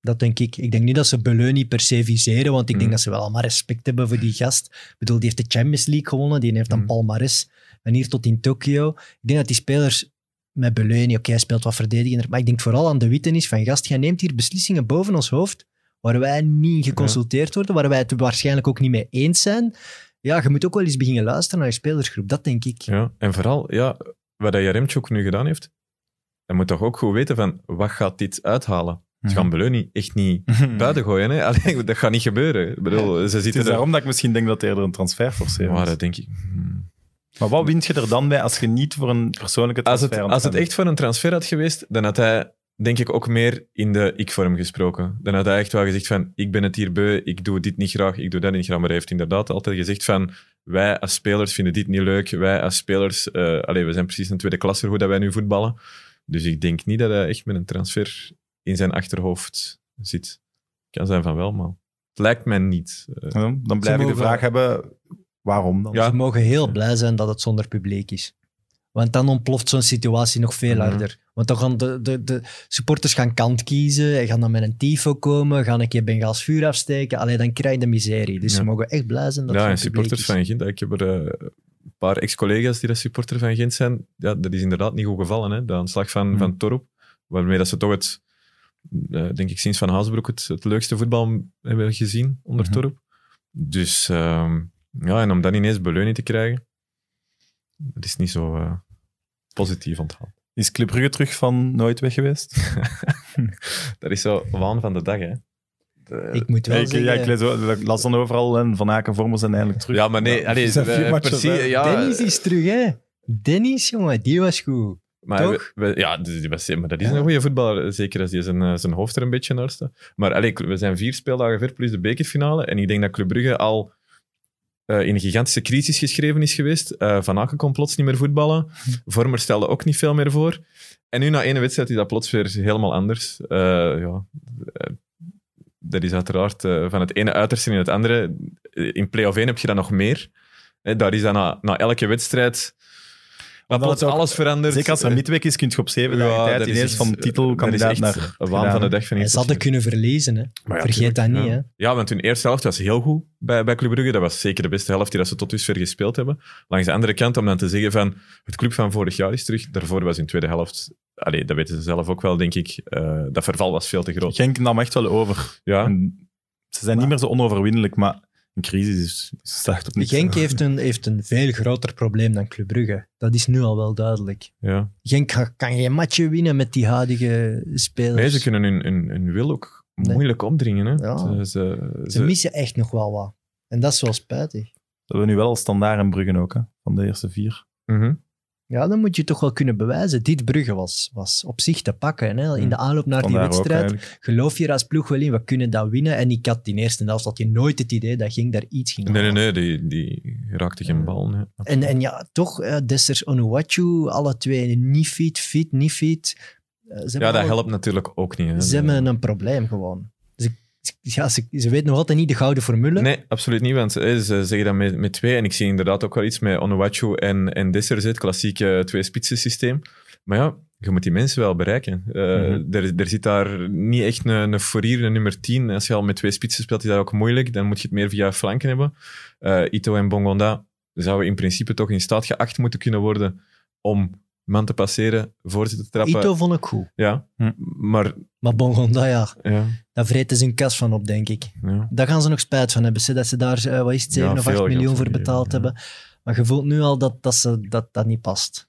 Dat denk ik. Ik denk niet dat ze Beleuni per se viseren, want ik denk Mm. dat ze wel allemaal respect hebben voor die gast. Ik bedoel, die heeft de Champions League gewonnen, die heeft een Mm. palmares van hier tot in Tokio. Ik denk dat die spelers met Beleuni, oké, hij speelt wat verdedigender, maar ik denk vooral aan de witte is van gast, jij neemt hier beslissingen boven ons hoofd waar wij niet geconsulteerd worden, waar wij het waarschijnlijk ook niet mee eens zijn. Ja, je moet ook wel eens beginnen luisteren naar je spelersgroep, dat denk ik. Ja. En vooral, ja, wat dat Jaremchuk nu gedaan heeft, hij moet toch ook goed weten van wat gaat dit uithalen? Ze Mhm. gaan Beleuni echt niet buiten gooien. Hè? Allee, dat gaat niet gebeuren. Ik bedoel, ze Het zitten is er... daarom dat ik misschien denk dat hij er een transfer forceert. Maar dat denk ik... hmm. Maar wat wint je er dan bij als je niet voor een persoonlijke Als transfer het, als het echt voor een transfer had geweest, dan had hij, denk ik, ook meer in de ik-vorm gesproken. Dan had hij echt wel gezegd van, ik ben het hier beu, ik doe dit niet graag, ik doe dat niet graag. Maar hij heeft inderdaad altijd gezegd van, wij als spelers vinden dit niet leuk, wij als spelers, eh allee, we zijn precies een tweede klasse hoe dat wij nu voetballen. Dus ik denk niet dat hij echt met een transfer in zijn achterhoofd zit. Kan zijn van wel, maar het lijkt mij niet. Eh, Dan blijf ik de vraag hebben, waarom dan? Ja. Ze mogen heel blij zijn dat het zonder publiek is. Want dan ontploft zo'n situatie nog veel Mhm. harder. Want dan gaan de, de, de supporters gaan kant kiezen, en gaan dan met een tifo komen, gaan een keer Bengaals vuur afsteken. Alleen dan krijg je de miserie. Dus Ja. ze mogen echt blij zijn dat ja, er en supporters is. van Gent. Ik heb er eh, een paar ex-collega's die dat supporter van Gent zijn. Ja, dat is inderdaad niet goed gevallen. Hè? De aanslag van, Hmm. van Torp. Waarmee dat ze toch het, eh, denk ik, sinds Van Haasbroek het, het leukste voetbal hebben gezien onder Mhm. Torp. Dus ehm, ja, en om dan ineens beleuning te krijgen, dat is niet zo eh, positief onthaald. Is Club Brugge terug van nooit weg geweest? Dat is zo waan van de dag, hè. De- Ik moet wel Ja, ik, zeggen... ja, ik lees las dan overal en Van Aken Vormen zijn eindelijk terug. ja, maar nee, allee, zijn vier eh, matches, precies, ja, Dennis is terug, hè? Dennis, jongen, die was goed. Maar, Toch? we- we- ja, die was, maar dat is Ja. een goede voetballer, zeker als hij zijn, eh, zijn hoofd er een beetje naar staat. Maar allee, we zijn vier speeldagen ver plus de bekerfinale. En ik denk dat Club Brugge al eh, in een gigantische crisis geschreven is geweest. Eh, Van Aken kon plots niet meer voetballen. Vormer stelde ook niet veel meer voor. En nu na één wedstrijd is dat plots weer helemaal anders. Eh, ja, dat is uiteraard van het ene uiterste in het andere. In play-off 1 heb je dat nog meer. Daar is na, na elke wedstrijd... Maar plots ook- alles veranderd. Zeker als er Eh, midweek is, kun je op zeven dagen ja, tijd dat is ineens van titelkandidaat naar... waan van de dag van ze hadden kunnen verliezen, hè. Ja, Vergeet dat niet, ja. hè. Ja, want hun eerste helft was heel goed bij, bij Club Brugge. Dat was zeker de beste helft die dat ze tot dusver gespeeld hebben. Langs de andere kant, om dan te zeggen van het club van vorig jaar is terug. Daarvoor was hun tweede helft... Allee, dat weten ze zelf ook wel, denk ik. eh, dat verval was veel te groot. Genk nam echt wel over. Ja, En ze zijn niet meer zo onoverwinnelijk, maar een crisis is, staat op niets. Genk heeft een, heeft een veel groter probleem dan Club Brugge. Dat is nu al wel duidelijk. ja. Genk kan geen matje winnen met die huidige spelers. Nee, ze kunnen hun, hun, hun wil ook Nee. moeilijk opdringen. Hè. Ja. Ze, ze, Ze ze- missen echt nog wel wat. En dat is wel spijtig. Dat hebben we nu wel als standaard in Bruggen ook, hè, van de eerste vier. Mhm. Ja, dan moet je toch wel kunnen bewijzen. Dit Brugge was, was op zich te pakken. Hè? In Hmm. de aanloop naar die Vandaar wedstrijd geloof je er als ploeg wel in, we kunnen dat winnen. En ik had in eerste helft had je nooit het idee dat ging daar iets ging Nee, nee, nee, die, die raakte geen bal. Nee. En, en ja, toch, eh, Dessers Onuwachu, alle twee niet fit, fit, niet fit. Eh, Ja, dat helpt natuurlijk ook niet. Hè. Ze hebben een probleem gewoon. Ja, ze, ze weten nog altijd niet de gouden formule. Nee, absoluut niet. Want eh, ze zeggen dat met, met twee. En ik zie inderdaad ook wel iets met Onuwachu en, en Dessers, het klassieke twee-spitsen systeem. Maar ja, je moet die mensen wel bereiken. Mhm. er, er zit daar niet echt een, een fourier, een nummer 10. Als je al met twee spitsen speelt, is dat ook moeilijk. Dan moet je het meer via flanken hebben. Eh, Ito en Bongonda zouden in principe toch in staat geacht moeten kunnen worden om man te passeren, voorzitter te trappen. Ito vond ik goed. Ja, Hm. maar Maar Bongonda, ja, ja, daar vreten ze een kas van op, denk ik. ja. Daar gaan ze nog spijt van hebben. ze, Dat ze daar, eh, wat is het, 7 Ja, of veel 8 geld miljoen voor betaald hebben. Maar je voelt nu al dat dat, ze, dat, dat niet past.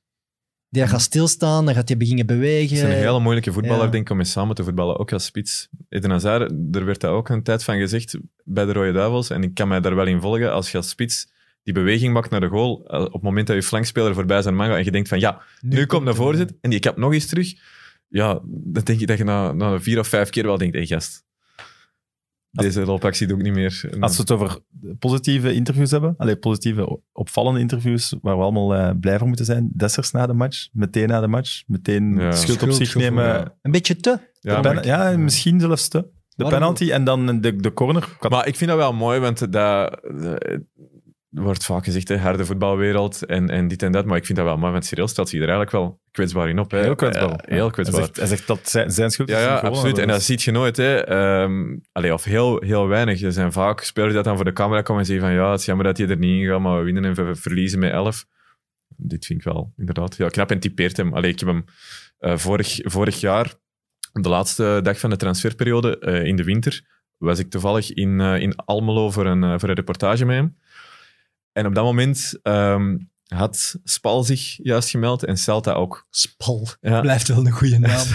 Die gaat stilstaan, dan gaat hij beginnen bewegen. Het is een hele moeilijke voetballer, Ja. denk ik, om mee samen te voetballen, ook als spits. Eden Hazard, er werd dat ook een tijd van gezegd bij de Rode Duivels, en ik kan mij daar wel in volgen, als je als spits die beweging maakt naar de goal, eh, op het moment dat je flankspeler voorbij zijn mag, en je denkt van ja, nu, komt de het, voorzet, en die kap nog eens terug, ja, dan denk ik dat je na, na vier of vijf keer wel denkt, hé gast, Deze loopactie doe ik niet meer. Als we het over positieve interviews hebben, allee, positieve, opvallende interviews, waar we allemaal eh, blij voor moeten zijn. Dessers na de match, meteen na de match, meteen Ja. schuld op zich nemen. ja. Een beetje te. ja, pen- ja, misschien zelfs te. De penalty en dan de, de corner. Maar ik vind dat wel mooi, want dat eh, wordt vaak gezegd, hè, harde voetbalwereld en, en dit en dat. Maar ik vind dat wel mooi, want Cyril stelt zich er eigenlijk wel kwetsbaar in op. Hè. heel kwetsbaar. Ja, heel kwetsbaar. Hij zegt, hij zegt dat zijn, zijn schuld Ja, is ja gewoon, absoluut. En dat is- ziet je nooit. Hè. Ehm, allee, of heel, heel weinig. Er zijn vaak spelers die dan voor de camera komen en zeggen van ja, het is jammer dat je er niet in gaat, maar we winnen en we verliezen met 11. Dit vind ik wel inderdaad heel knap en typeert hem. Allee, ik heb hem eh, vorig, vorig jaar, op de laatste dag van de transferperiode, eh, in de winter, was ik toevallig in, eh, in Almelo voor een, eh, voor een reportage met hem. En op dat moment ehm, had Spal zich juist gemeld en Celta ook. Spal. Ja. Blijft wel een goede naam.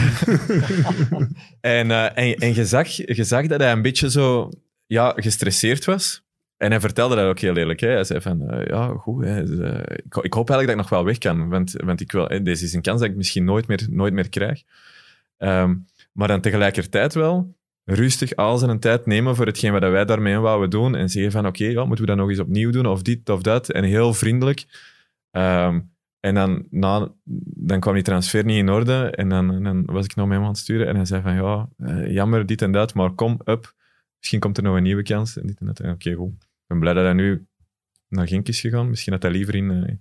En, eh, en, en je, zag, je zag dat hij een beetje zo ja, gestresseerd was. En hij vertelde dat ook heel eerlijk. Hè. Hij zei van, eh, ja, goed, hè, dus, ik, ik hoop eigenlijk dat ik nog wel weg kan. Want, want ik wil, hè, deze is een kans dat ik misschien nooit meer, nooit meer krijg. Ehm, maar dan tegelijkertijd wel rustig al zijn tijd nemen voor hetgeen wat wij daarmee wouden doen. En zeggen van, oké, ja, moeten we dat nog eens opnieuw doen? Of dit of dat? En heel vriendelijk. Ehm, en dan, dan kwam die transfer niet in orde. En dan, dan was ik nog met hem aan het sturen. En hij zei van, ja, eh, jammer, dit en dat. Maar kom, up. Misschien komt er nog een nieuwe kans. En dit en dat. Oké, goed. Ik ben blij dat hij nu naar Genk is gegaan. Misschien had hij liever in eh,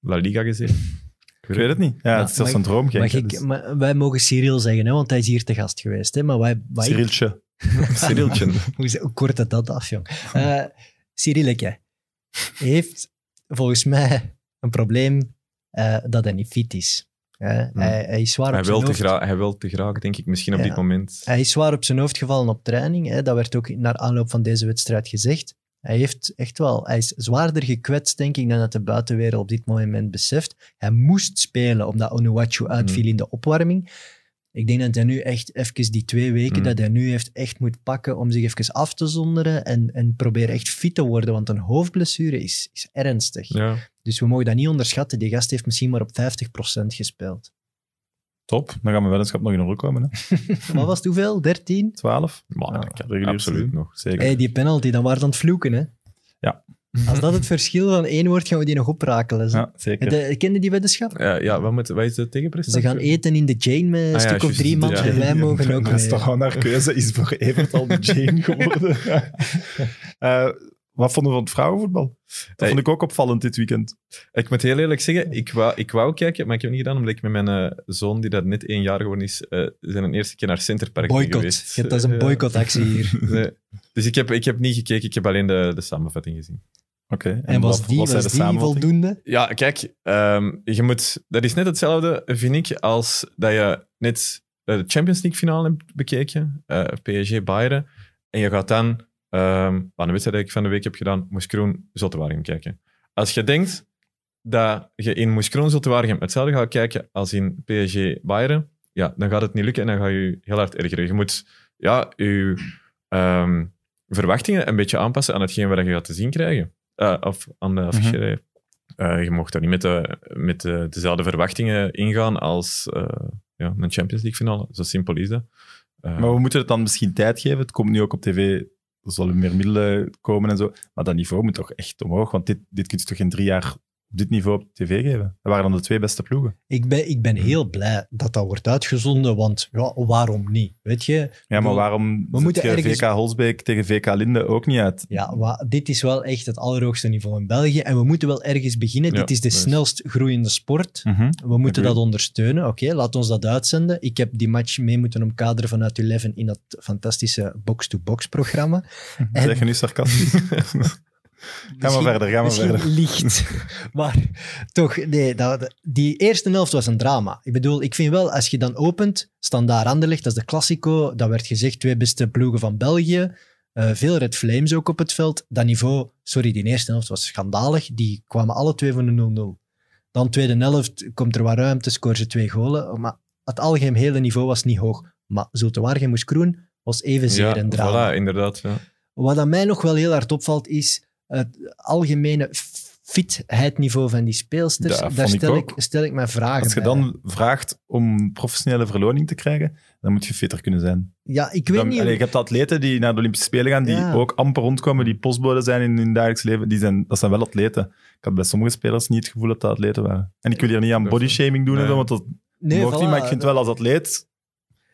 La Liga gezeten. Ik weet het niet. Ja, het is zelfs een droom. Hè, ik- dus- maar wij mogen Cyril zeggen, hè, want hij is hier te gast geweest. Hè, maar wij, wij, Cyriltje. Cyriltje. hoe, kort het dat af, jong. Cyrileke heeft volgens mij een probleem eh, dat hij niet fit is. Hè. Hij, hij is zwaar Hij op zijn wil, te hoofd. gra- hij wil te graag, denk ik, misschien op Ja. dit moment. Hij is zwaar op zijn hoofd gevallen op training. Hè. Dat werd ook naar aanloop van deze wedstrijd gezegd. Hij heeft echt wel, hij is zwaarder gekwetst, denk ik, dan dat de buitenwereld op dit moment beseft. Hij moest spelen omdat Onuachu uitviel in de opwarming. Ik denk dat hij nu echt even die twee weken Mm. dat hij nu heeft echt moet pakken om zich even af te zonderen en, en proberen echt fit te worden, want een hoofdblessure is, is ernstig. Ja. Dus we mogen dat niet onderschatten. Die gast heeft misschien maar op 50% gespeeld. Top. Dan gaan we weddenschap nog in orde komen. Hè. Wat was het hoeveel? 13? 12. Maar, Ja, regulier absoluut seizoen. nog. Zeker. Hey, die penalty, dan waren we aan het vloeken, hè? Ja. Als dat het verschil van één wordt, gaan we die nog oprakelen. ze. Ja, zeker. De, kende die weddenschap? Ja, ja wat, moet, wat is de tegenprestatie? Ze gaan eten in de Jane met een Ah ja, stuk of drie man ja. en wij mogen ook Dat is mee. toch gewoon naar keuze. Is voor Evert al de Jane geworden. Eh, wat vonden we van het vrouwenvoetbal? Dat Hey. vond ik ook opvallend dit weekend. Ik moet heel eerlijk zeggen, ik wou, ik wou kijken, maar ik heb het niet gedaan, omdat ik met mijn eh, zoon, die dat net één jaar geworden is, eh zijn een eerste keer naar Centerpark Boycott. geweest. Je hebt- Dat is een boycottactie hier. Nee. Dus ik heb, ik heb niet gekeken, ik heb alleen de, de samenvatting gezien. Oké. En was wat- die, was die voldoende? Ja, kijk, ehm, je moet, dat is net hetzelfde, vind ik, als dat je net de Champions League finale hebt bekeken, eh, PSG Bayern, en je gaat dan, ehm aan de wedstrijd die ik van de week heb gedaan, Moeskroen Zottewaregem kijken. Als je denkt dat je in Moeskroen Zottewaregem hetzelfde gaat kijken als in PSG Bayern, ja, dan gaat het niet lukken en dan ga je heel hard ergeren. Je moet ja, je ehm, verwachtingen een beetje aanpassen aan hetgeen wat je gaat te zien krijgen. Eh, of aan de affiche. Eh, je mocht daar niet met, de, met de, dezelfde verwachtingen ingaan als eh, ja, een Champions League finale. Zo simpel is dat. Maar we moeten het dan misschien tijd geven. Het komt nu ook op tv. Er zullen meer middelen komen en zo. Maar dat niveau moet toch echt omhoog. Want dit, dit kun je toch in drie jaar dit niveau op tv geven? Dat waren dan de twee beste ploegen. Ik ben, ik ben heel blij dat dat wordt uitgezonden, want ja, waarom niet? Weet je? Ja, maar waarom we moeten ergens- VK Holsbeek tegen VK Linde ook niet uit? Ja, dit is wel echt het allerhoogste niveau in België en we moeten wel ergens beginnen. Ja, dit is de snelst groeiende sport. Mhm. We moeten dat ondersteunen. Oké, laat ons dat uitzenden. Ik heb die match mee moeten omkaderen vanuit Eleven in dat fantastische box-to-box-programma. En- Zeg je nu sarcastisch? Ga maar verder, ga maar verder. licht. maar toch, nee, dat, die eerste helft was een drama. Ik bedoel, ik vind wel, als je dan opent, Standaard Anderlecht, dat is de Classico, dat werd gezegd, twee beste ploegen van België. Eh, veel Red Flames ook op het veld. Dat niveau, sorry, die eerste helft was schandalig. Die kwamen alle twee van de 0-0. Dan tweede helft komt er wat ruimte, scoren ze twee golen. Maar het algemeen hele niveau was niet hoog. Maar Zulte Waregem moest Kroen was evenzeer ja, een drama. voilà, inderdaad. Ja. Wat aan mij nog wel heel hard opvalt, is het algemene fitheidniveau van die speelsters, Dat daar ik stel ik, stel ik mij vragen Als je bij. dan vraagt om professionele verloning te krijgen, dan moet je fitter kunnen zijn. Ja, ik weet Dan, niet... allee, je hebt atleten die naar de Olympische Spelen gaan, die Ja. ook amper rondkomen, die postbode zijn in hun dagelijks leven. Die zijn, dat zijn wel atleten. Ik had bij sommige spelers niet het gevoel dat dat atleten waren. En ik wil hier niet aan Dat- bodyshaming doen, Nee. want dat nee, mocht voilà, niet, maar ik vind wel als atleet,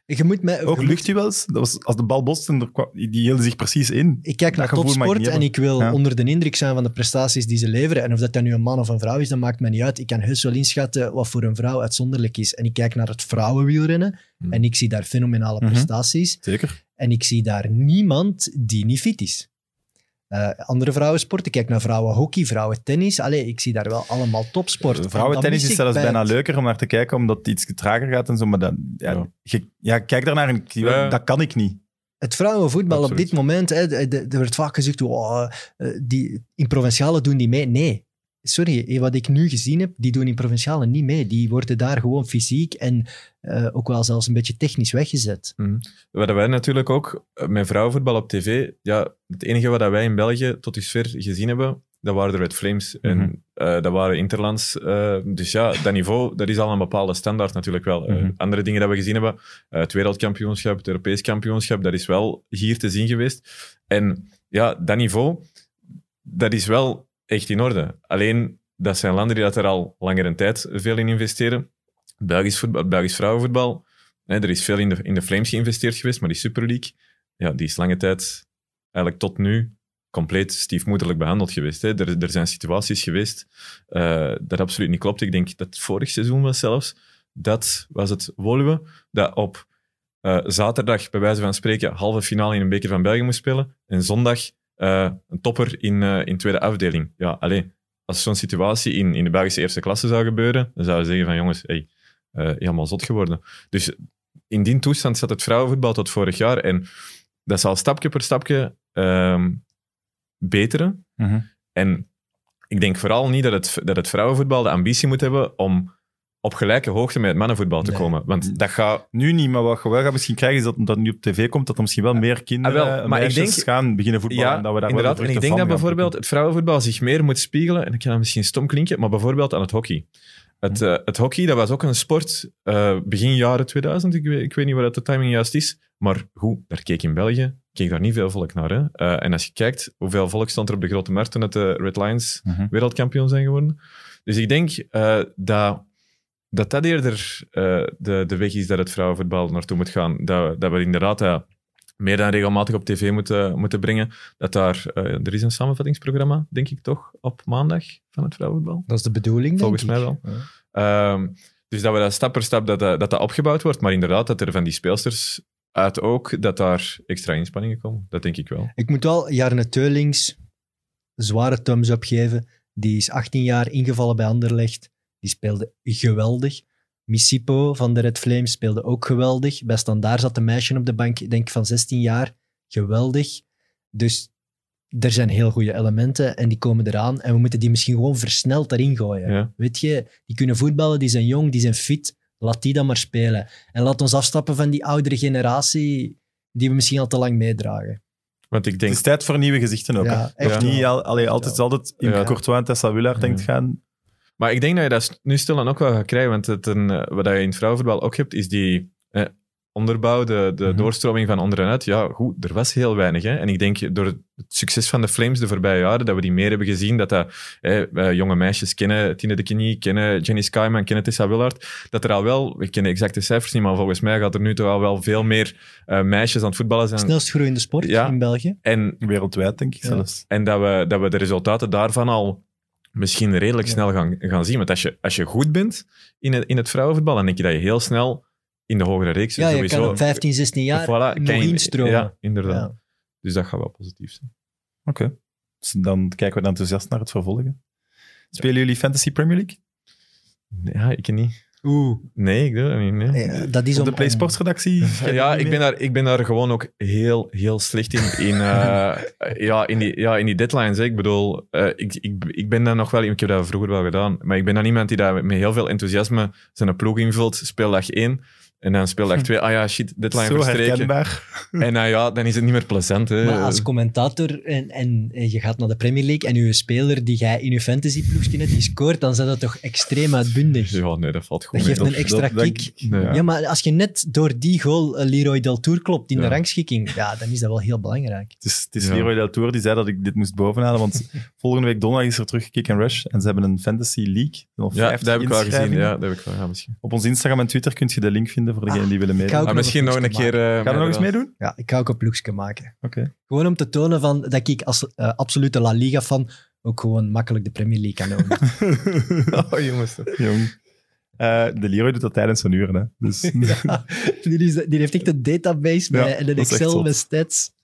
Je moet mij... ook luchtduels, dat was, als de bal botste, die hielden zich precies in. Ik kijk naar ik topsport en ik wil Ja. onder de indruk zijn van de prestaties die ze leveren. En of dat dan nu een man of een vrouw is, dat maakt mij niet uit. Ik kan heus wel inschatten wat voor een vrouw uitzonderlijk is. En ik kijk naar het vrouwenwielrennen Hmm. en ik zie daar fenomenale Mhm. prestaties. Zeker. En ik zie daar niemand die niet fit is. Eh, andere vrouwensporten, ik kijk naar vrouwenhockey, vrouwentennis. Allee, ik zie daar wel allemaal topsport. Dat Vrouwentennis is zelfs bij bijna het- leuker om naar te kijken, omdat het iets trager gaat en zo. Maar dan, ja, Ja. je- ja, kijk daarnaar en ik- Ja. dat kan ik niet. Het vrouwenvoetbal op dit moment, hè, er wordt vaak gezegd, oh, eh, die, in provinciale doen die mee. Nee, sorry, eh, wat ik nu gezien heb, die doen in provinciale niet mee. Die worden daar gewoon fysiek en eh, ook wel zelfs een beetje technisch weggezet. Wat wij natuurlijk ook eh, met vrouwenvoetbal op tv, ja, het enige wat wij in België tot dusver gezien hebben, dat waren de Red Flames. Mhm. En eh, dat waren interlands. eh, dus ja, dat niveau, dat is al een bepaalde standaard natuurlijk wel. Mhm. andere dingen dat we gezien hebben, eh, het wereldkampioenschap, het Europees kampioenschap, dat is wel hier te zien geweest. En ja, dat niveau, dat is wel echt in orde. Alleen, dat zijn landen die dat er al langere tijd veel in investeren. Belgisch, voetbal, Belgisch vrouwenvoetbal, hè, er is veel in de, in de Flames geïnvesteerd geweest, maar die Super League, ja, die is lange tijd, eigenlijk tot nu, compleet stiefmoederlijk behandeld geweest. Hè. Er, er zijn situaties geweest eh, dat absoluut niet klopt. Ik denk dat het vorig seizoen was zelfs, dat was het Woluwe, dat op eh, zaterdag, bij wijze van spreken, halve finale in een beker van België moest spelen, en zondag eh, een topper in, eh, in tweede afdeling. Ja, alleen als zo'n situatie in, in de Belgische eerste klasse zou gebeuren, dan zouden we zeggen van jongens, hey, eh, helemaal zot geworden. Dus in die toestand zat het vrouwenvoetbal tot vorig jaar. En dat zal stapje per stapje ehm, beteren. Mhm. En ik denk vooral niet dat het, dat het vrouwenvoetbal de ambitie moet hebben om op gelijke hoogte met het mannenvoetbal te Nee. komen. Want dat gaat... Nu niet, maar wat je wel gaat misschien krijgen, is dat omdat het nu op tv komt, dat er misschien wel meer kinderen, Ah, wel, en maar ik denk- gaan beginnen voetballen. Ja, en dat we daar inderdaad. de En ik denk dat bijvoorbeeld het vrouwenvoetbal zich meer moet spiegelen, en ik kan dat misschien stom klinken, maar bijvoorbeeld aan het hockey. Het, eh, het hockey, dat was ook een sport eh, begin jaren 2000. Ik weet, ik weet niet waar dat de timing juist is. Maar goed, daar keek in België keek daar niet veel volk naar. Hè? Eh, en als je kijkt, hoeveel volk stond er op de grote markt toen dat de Red Lions Mhm. wereldkampioen zijn geworden. Dus ik denk eh, dat, dat dat eerder eh, de, de weg is dat het vrouwenvoetbal naartoe moet gaan. Dat, dat we inderdaad dat meer dan regelmatig op tv moeten, moeten brengen. Dat daar, eh, er is een samenvattingsprogramma, denk ik toch, op maandag van het vrouwenvoetbal. Dat is de bedoeling, Volgens denk mij ik. wel. Ehm, dus dat we dat stap per stap dat, dat, dat dat opgebouwd wordt. Maar inderdaad, dat er van die speelsters uit ook, dat daar extra inspanningen komen. Dat denk ik wel. Ik moet wel Jarne Teulings zware thumbs up geven. Die is 18 jaar ingevallen bij Anderlecht. Die speelde geweldig. Missipo van de Red Flames speelde ook geweldig. Bij Standaard zat een meisje op de bank, ik denk van 16 jaar. Geweldig. Dus er zijn heel goede elementen en die komen eraan. En we moeten die misschien gewoon versneld erin gooien. Ja. Weet je, die kunnen voetballen, die zijn jong, die zijn fit. Laat die dan maar spelen. En laat ons afstappen van die oudere generatie die we misschien al te lang meedragen. Want ik Het denk... is tijd voor nieuwe gezichten ook. Ja, Of niet, al, allee, altijd, altijd in Ja. Courtois en Tessa Willaert denkt gaan. Maar ik denk dat je dat nu stilaan ook wel gaat krijgen. Want het een, eh, wat je in het vrouwenvoetbal ook hebt, is die eh, onderbouw, de, de Mhm. doorstroming van onder en uit. Ja, goed, er was heel weinig. Hè? En ik denk door het succes van de Flames de voorbije jaren, dat we die meer hebben gezien, dat, dat eh, jonge meisjes kennen Tine de Kenie, kennen Jenny Skyman, kennen Tessa Willard, dat er al wel, ik ken de exacte cijfers niet, maar volgens mij gaat er nu toch al wel veel meer eh, meisjes aan het voetballen zijn. Snelst groeiende sport Ja. in België. En Wereldwijd, denk ik Ja. zelfs. en dat we, dat we de resultaten daarvan al misschien redelijk Ja. snel gaan, gaan zien. Want als je, als je goed bent in het, in het vrouwenvoetbal, dan denk je dat je heel snel in de hogere reeks Ja, je sowieso... kan op 15, 16 jaar Voilà, nog instromen. Ja, inderdaad. Ja. Dus dat gaat wel positief zijn. Oké. Dus dan kijken we enthousiast naar het vervolgen. Spelen jullie Fantasy Premier League? Ja, ik niet. Oeh. Nee, ik doe dat niet. Nee. Dat is om, de Play Sports redactie? Ja, ik ben, daar, ik ben daar gewoon ook heel, heel slecht in. In, eh, ja, in, die, ja, in die deadlines. Hè. Ik bedoel, eh, ik, ik, ik ben daar nog wel... Ik heb dat vroeger wel gedaan. Maar ik ben dan iemand die daar met heel veel enthousiasme zijn ploeg invult, speeldag 1. En dan speeldag twee, ah ja, shit, deadline Zo verstreken. herkenbaar. En nou ja, dan is het niet meer plezant. Hè. Maar als commentator en, en, en je gaat naar de Premier League en je speler die jij in je fantasyploegje hebt, die scoort, dan zijn dat toch extreem uitbundig. Ja, nee, dat valt goed Dat mee. geeft een extra dat- kick. Nee. Ja, maar als je net door die goal eh, Leroy Del Tour klopt in de rangschikking, ja, dan is dat wel heel belangrijk. Het is, het is Ja. Leroy Del Tour die zei dat ik dit moest bovenhalen, want volgende week donderdag is er terug Kick and Rush en ze hebben een Fantasy League. Ja, 50 dat heb ik wel gezien. Ja, dat heb ik wel, ja, misschien. Op ons Instagram en Twitter kun je de link vinden voor degenen die willen ik meedoen. Ah, nog misschien nog een keer... eh, Gaan we nog eens meedoen? Ja, ik ga ook een ploegje maken. Oké. Gewoon om te tonen van, dat ik als eh, absolute La Liga fan ook gewoon makkelijk de Premier League kan ownen. Oh, jongens. Jong. Eh, de Leroy doet dat tijdens zijn uren. Hè. Dus, Ja, die, is, die heeft echt een database Ja, met, en een Excel met stats.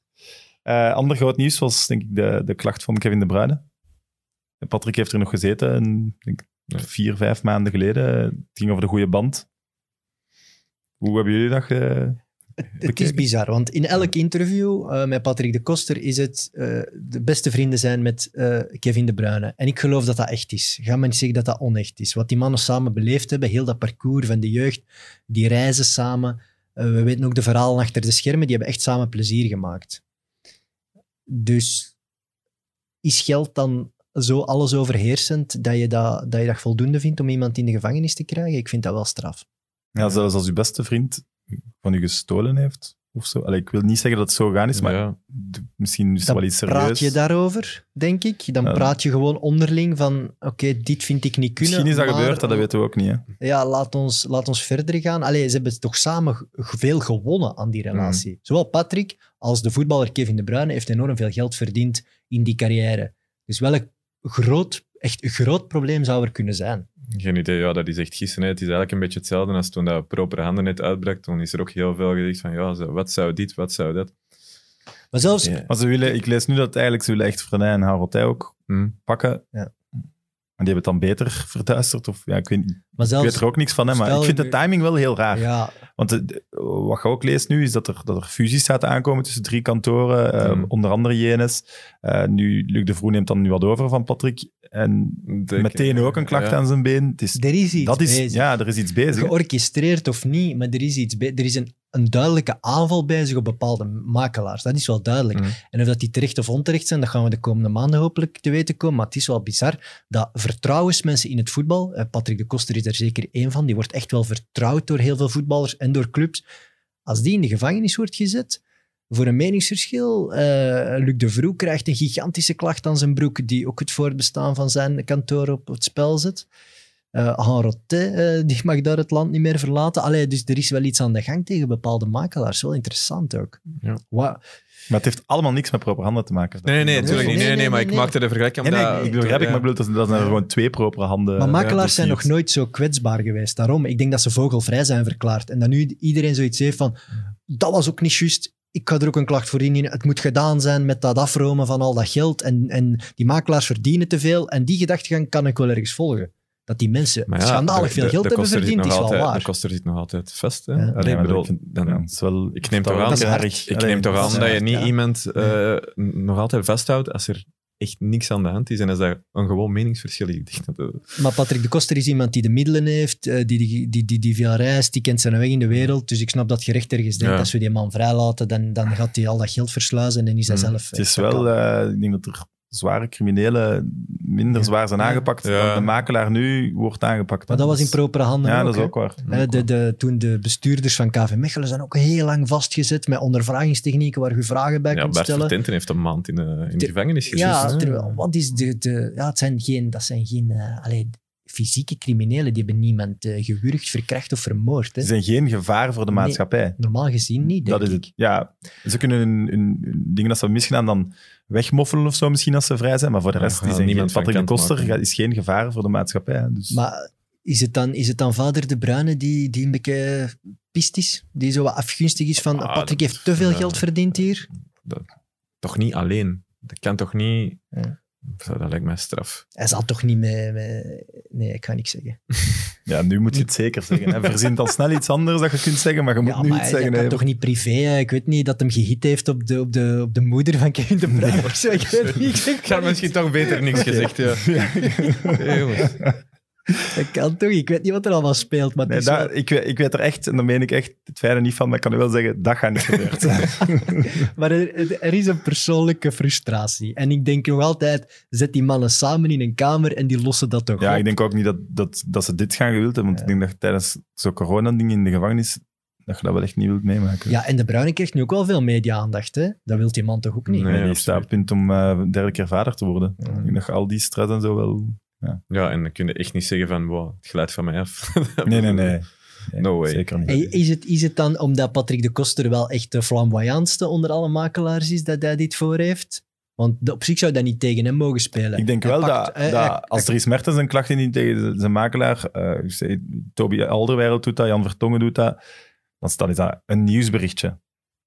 Eh, ander groot nieuws was denk ik de, de klacht van Kevin De Bruyne. Patrick heeft er nog gezeten, een, denk, vier, vijf maanden geleden. Het ging over de goede band. Hoe hebben jullie dat ge- Het is bizar, want in elk interview eh, met Patrick de Koster is het eh, de beste vrienden zijn met eh, Kevin De Bruyne. En ik geloof dat dat echt is. Ga maar niet zeggen dat dat onecht is. Wat die mannen samen beleefd hebben, heel dat parcours van de jeugd, die reizen samen. We weten ook de verhalen achter de schermen, die hebben echt samen plezier gemaakt. Dus is geld dan zo alles overheersend dat je dat, dat je dat voldoende vindt om iemand in de gevangenis te krijgen? Ik vind dat wel straf. Ja, zelfs als uw beste vriend van u gestolen heeft of zo. Allee, ik wil niet zeggen dat het zo gegaan is, maar Ja. misschien is het Dan wel iets serieus. praat je daarover, denk ik. Dan Ja. praat je gewoon onderling van, oké, dit vind ik niet kunnen. Misschien is dat maar- gebeurd, dat weten we ook niet. Hè. Ja, laat ons, laat ons verder gaan. Allee, ze hebben toch samen veel gewonnen aan die relatie. Zowel Patrick als de voetballer Kevin De Bruyne heeft enorm veel geld verdiend in die carrière. Dus welk groot, echt een groot probleem zou er kunnen zijn? Geen idee, ja, dat is echt gissen. hè. Het is eigenlijk een beetje hetzelfde als toen dat propere handen net uitbrak. Toen is er ook heel veel gezegd van, ja, zo, wat zou dit, wat zou dat? Maar zelfs, Ja. Maar ze willen, ik lees nu dat eigenlijk ze willen echt Frenay en Harotij ook Hm. pakken. Ja. En die hebben het dan beter verduisterd. Of, ja, ik, weet, niet. Maar ik weet er ook niks van, hè, maar ik vind de timing wel heel raar. ja, Want de- wat je ook leest nu, is dat er, dat er fusies zaten aankomen tussen drie kantoren, eh, Mm. onder andere JNS. Eh, nu, Luc de Vroen neemt dan nu wat over van Patrick. En meteen ook een klacht ja. aan zijn been. Het is, er is iets dat is, bezig. ja, er is iets bezig. georchestreerd of niet, maar er is iets. Er is een, een duidelijke aanval bezig op bepaalde makelaars. Dat is wel duidelijk. Mm. En of dat die terecht of onterecht zijn, dat gaan we de komende maanden hopelijk te weten komen. Maar het is wel bizar dat vertrouwensmensen in het voetbal, eh, Patrick de Koster is er zeker één van, die wordt echt wel vertrouwd door heel veel voetballers en door clubs. Als die in de gevangenis wordt gezet voor een meningsverschil, eh, Luc de Vroe krijgt een gigantische klacht aan zijn broek, die ook het voortbestaan van zijn kantoor op het spel zet. Uh, eh, die mag daar het land niet meer verlaten. Allee, dus er is wel iets aan de gang tegen bepaalde makelaars. Wel interessant ook. Ja. Maar het heeft allemaal niks met propaganda te maken. Nee, nee, nee, natuurlijk Nee, niet. Nee, nee, nee, maar nee, ik nee. maakte de vergelijking Nee, nee, omdat... ik begrijp ik, maar bedoel, dat, dat zijn er gewoon twee propere handen. Maar makelaars zijn nog nooit zo kwetsbaar geweest. Daarom, ik denk dat ze vogelvrij zijn verklaard. En dat nu iedereen zoiets heeft van, dat was ook niet juist. Ik ga er ook een klacht voor indienen. Het moet gedaan zijn met dat afromen van al dat geld. En, en die makelaars verdienen te veel. En die gedachtegang kan ik wel ergens volgen. Dat die mensen ja, schandalig de- veel geld de hebben verdiend, is wel altijd- waar. De koster zit nog altijd vast. Hè? Ja. Allee, Ja, ik bedoel, dan, ja, is wel, ik neem toch aan- erg. ik Allee, neem toch aan dat je niet ja. iemand eh, nog altijd vasthoudt als er echt niks aan de hand is en als dat een gewoon meningsverschil is. Dat- Maar Patrick de Koster is iemand die de middelen heeft, eh, die, die, die, die, die veel reist, die kent zijn weg in de wereld. Dus ik snap dat gerecht ergens denkt, Ja. als we die man vrijlaten, dan, dan gaat hij al dat geld versluizen en dan is hij Mm. zelf... Het is wel, eh, ik denk dat er zware criminelen minder Ja. zwaar zijn aangepakt Ja. dan de makelaar nu wordt aangepakt. Maar dat was in propere handen Ja, ook, dat is ook waar. Eh, de, de, toen de bestuurders van KV Mechelen zijn ook heel lang vastgezet met ondervragingstechnieken waar je vragen bij ja, kunt Bert stellen. Vertenten heeft een maand in de, in de De- gevangenis gezeten. Ja, terwijl, wat is de... de ja, het zijn geen, dat zijn geen eh, allee, fysieke criminelen. Die hebben niemand eh, gewurgd, verkracht of vermoord. Hè. Ze zijn geen gevaar voor de Nee. maatschappij. Normaal gezien niet, denk Dat is ik. het. Ja, ze kunnen hun, hun, hun dingen dat ze hebben misgedaan dan wegmoffelen of zo misschien als ze vrij zijn. Maar voor de rest, die zijn niemand Patrick de Koster maken. is geen gevaar voor de maatschappij. Dus, Maar is het dan, is het dan vader De Bruyne die, die een beetje pist is? Die zo wat afgunstig is van Ah, Patrick dat- heeft te veel ja. geld verdiend hier? Toch niet alleen. Dat kan toch niet... Ja. Zo, Dat lijkt mij straf. Hij zal toch niet met- Nee, ik ga niks zeggen. ja, nu moet je het zeker zeggen. Hij verzint al snel iets anders dat je kunt zeggen, maar je moet Ja, nu maar iets hij zeggen. kan hè. toch niet privé... Ik weet niet dat hem gehit heeft op de, op de, op de moeder van Kevin De Bruyne. Ik weet niet. Ik had misschien toch beter niks gezegd, ja. Hey, jongens. Dat kan toch? Ik weet niet wat er allemaal speelt, maar het Nee, is dat- wel- ik, weet- ik weet er echt, en dan meen ik echt het fijne niet van, maar ik kan u wel zeggen, dat gaat niet gebeuren zijn. Maar er, er is een persoonlijke frustratie. En ik denk nog altijd, zet die mannen samen in een kamer en die lossen dat toch ja, op. ik denk ook niet dat, dat, dat ze dit gaan gewild hebben, want ik denk dat tijdens zo'n corona-ding in de gevangenis, dat je dat wel echt niet wilt meemaken. Ja, en De Bruyne krijgt nu ook wel veel media-aandacht. Hè? Dat wil die man toch ook niet? Nee. Absoluut. staat op punt om eh, derde keer vader te worden. Ja. Ik denk dat je al die stress en zo wel... Ja, en dan kun je echt niet zeggen van, wow, het glijdt van mij af. Nee, nee, nee. Nee, No way. Zeker niet. Hey, is, het, is het dan omdat Patrick de Koster wel echt de flamboyantste onder alle makelaars is, dat hij dit voor heeft? Want de- op zich zou dat niet tegen hem mogen spelen. Ik denk Hij wel pakt- dat, dat hij- als Dries Mertens een klacht indient tegen de- zijn makelaar, eh, ik zei, Toby Alderweireld doet dat, Jan Vertongen doet dat, dan staat is dat een nieuwsberichtje.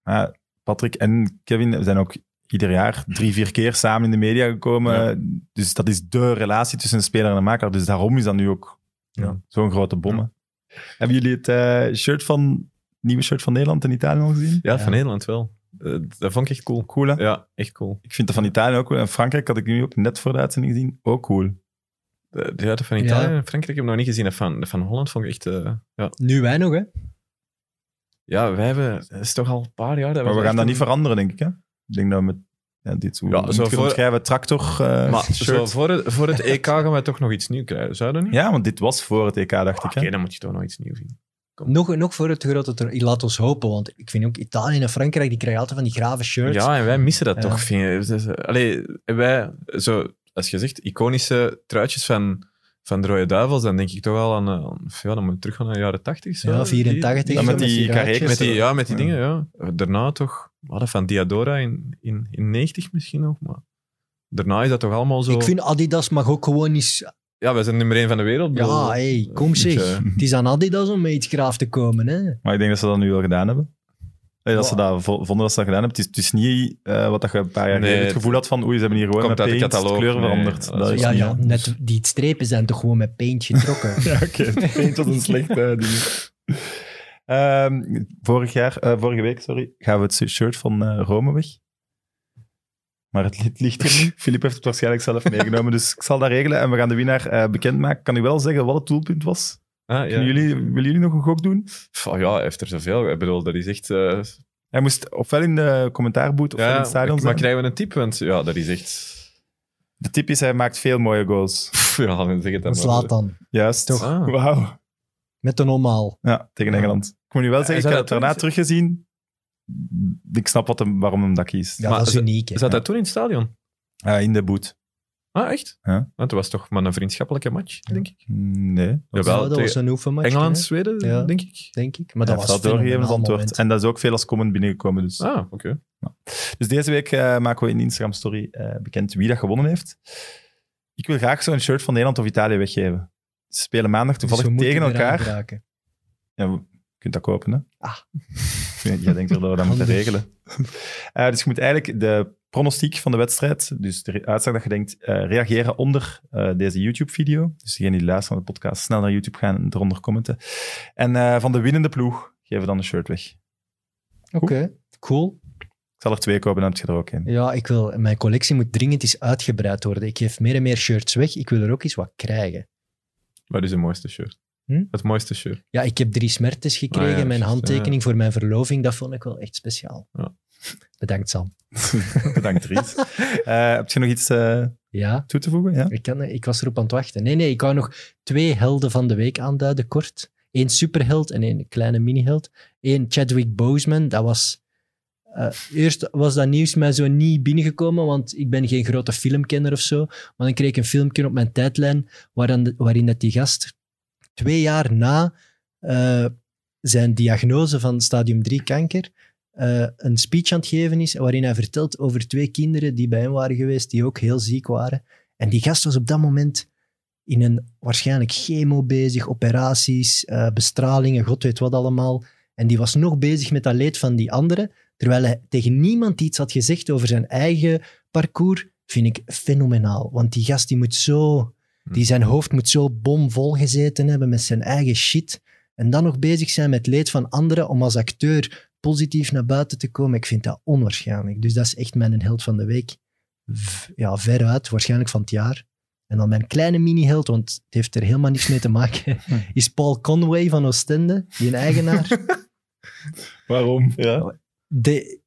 Ja, Patrick en Kevin zijn ook ieder jaar drie, vier keer samen in de media gekomen. Ja. Dus dat is de relatie tussen een speler en een makelaar. Dus daarom is dat nu ook Ja. zo'n grote bommen. Hebben jullie het eh, shirt van, nieuwe shirt van Nederland en Italië al gezien? Ja, Ja. van Nederland wel. Eh, dat vond ik echt cool. Cool, hè? Ja, echt cool. Ik vind dat van Italië ook cool. En Frankrijk had ik nu ook net voor de uitzending gezien. Ook cool. De, de van Italië Ja. en Frankrijk heb ik nog niet gezien. Van, van Holland vond ik echt... eh, ja. Nu wij nog, hè? ja, wij hebben... Het is toch al een paar jaar dat Maar we gaan dat een- niet veranderen, denk ik. Hè? Ik denk dat we met ja, dit zo, Ja, hoe zo je het voor- omschrijven, tractor eh, Maar shirt. zo voor, het, voor het EK gaan wij toch nog iets nieuws krijgen. Zou dat niet? Ja, want dit was voor het EK, dacht ik. Oké, Hè? dan moet je toch nog iets nieuws zien. Nog, nog voor het grote toernooi. Laat ons hopen, want ik vind ook Italië en Frankrijk, die krijgen altijd van die grave shirts. Ja, en wij missen dat Ja. toch. Vind je. Het is, eh, Allee, wij, zo, als je zegt, iconische truitjes van, van de Rode Duivels, dan denk ik toch wel aan... eh, ja, dan moet je teruggaan naar de jaren 80. Zo. Ja, 84. Die- Ja, met die. Met die, ja, met die Ja. dingen, ja. Daarna toch... We hadden van Diadora in, in, in 90 misschien nog, maar... Daarna is dat toch allemaal zo... Ik vind Adidas mag ook gewoon eens... Ja, wij zijn nummer 1 van de wereld. Ja, hey, kom moet zeg. je- Het is aan Adidas om met iets graaf te komen, hè? Maar ik denk dat ze dat nu wel gedaan hebben. Allee, dat ze dat vo- vonden dat ze dat gedaan hebben. Het is, het is niet eh, wat dat je een paar jaar geleden het het- gevoel had van oei, ze hebben hier gewoon met paint de kleur Nee, veranderd. dat dat is Ja, ja, net die strepen zijn toch gewoon met paint getrokken. Ja, oké. Paint was een slecht eh, ding. Ehm, vorig jaar, eh, vorige week, sorry, gaan we het shirt van Rome weg. Maar het, ligt er niet. Filip heeft het waarschijnlijk zelf meegenomen, dus ik zal dat regelen en we gaan de winnaar eh, bekendmaken. Kan u wel zeggen wat het doelpunt was? Ah, ja. Jullie, willen jullie nog een gok doen? Oh ja, hij heeft er zoveel. Ik bedoel, dat is echt... eh, Hij moest ofwel in de commentaarboot ofwel in ja, het stadion maar zijn. krijgen we een tip? Want ja, dat is echt... De tip is, hij maakt veel mooie goals. Ja, dan zeg het dan maar. Slaat dan. Juist. Toch? Ah. Wauw. Met een normaal. Ja, tegen Ja. Engeland. Ik moet nu wel Ja, zeggen, ik heb het daarna teruggezien. Ik snap wat hem, waarom hem dat kiest. Ja, Maar dat is uniek. hè. Zat dat toen in het stadion? Ah, in de boot. Ah, echt? Ja. Want het was toch maar een vriendschappelijke match, denk ik. Nee. Ja, Jawel, dat was een oefenmatch. Engeland, hè, Zweden, Ja. denk ik. denk ik. Maar dat was dat doorgegeven als antwoord. moment. En dat is ook veel als comment binnengekomen. Dus, Ah, oké. dus deze week eh, maken we in de Instagram-story eh, bekend wie dat gewonnen heeft. Ik wil graag zo'n shirt van Nederland of Italië weggeven. Ze spelen maandag Dus toevallig tegen elkaar. Ja, je kunt dat kopen, hè? Ah. Jij denkt er dat we dat moeten regelen. Eh, dus je moet eigenlijk de pronostiek van de wedstrijd, dus de uitslag dat je denkt, eh, reageren onder eh, deze YouTube-video. Dus degenen die luisteren naar de podcast, snel naar YouTube gaan en eronder commenten. En eh, van de winnende ploeg geven we dan een shirt weg. Oké, cool. Ik zal er twee kopen, dan heb je er ook een. Ja, ik wil, mijn collectie moet dringend eens uitgebreid worden. Ik geef meer en meer shirts weg. Ik wil er ook eens wat krijgen. Wat is het mooiste shirt? Hm? Het mooiste shirt. Ja, ik heb drie smertes gekregen. Ah ja, mijn handtekening voor mijn verloving, dat vond ik wel echt speciaal. Ja. Bedankt, Sam. Bedankt, Ries. Eh, heb je nog iets eh, Ja, toe te voegen? Ja? ik, kan, ik was erop aan het wachten. Nee, nee, ik wou nog twee helden van de week aanduiden, kort. Eén superheld en één kleine miniheld. Eén Chadwick Boseman, dat was... eh, eerst was dat nieuws mij zo niet binnengekomen, want ik ben geen grote filmkenner of zo. Maar dan kreeg ik een filmpje op mijn tijdlijn waarin, waarin dat die gast twee jaar na eh, zijn diagnose van stadium 3 kanker eh, een speech aan het geven is waarin hij vertelt over twee kinderen die bij hem waren geweest, die ook heel ziek waren. En die gast was op dat moment in een waarschijnlijk chemo bezig, operaties, eh, bestralingen, god weet wat allemaal. En die was nog bezig met dat leed van die anderen, terwijl hij tegen niemand iets had gezegd over zijn eigen parcours, vind ik fenomenaal. Want die gast die moet zo, die zijn hoofd moet zo bomvol gezeten hebben met zijn eigen shit. En dan nog bezig zijn met leed van anderen om als acteur positief naar buiten te komen. Ik vind dat onwaarschijnlijk. Dus dat is echt mijn held van de week. Ja, veruit, waarschijnlijk van het jaar. En dan mijn kleine mini-held, want het heeft er helemaal niets mee te maken, is Paul Conway van Oostende, die een eigenaar. Waarom? Ja. die,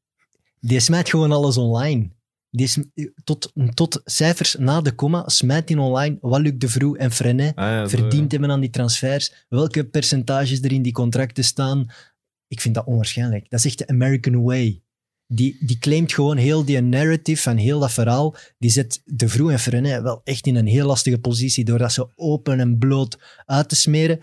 die smijt gewoon alles online. Die sm- tot, tot cijfers na de komma smijt hij online wat Luc de Vroe en Frenet Ah, ja, hebben aan die transfers, welke percentages er in die contracten staan. Ik vind dat onwaarschijnlijk. Dat is echt de American way. Die, die claimt gewoon heel die narrative en heel dat verhaal. Die zet de Vroe en Frenet wel echt in een heel lastige positie door dat zo open en bloot uit te smeren.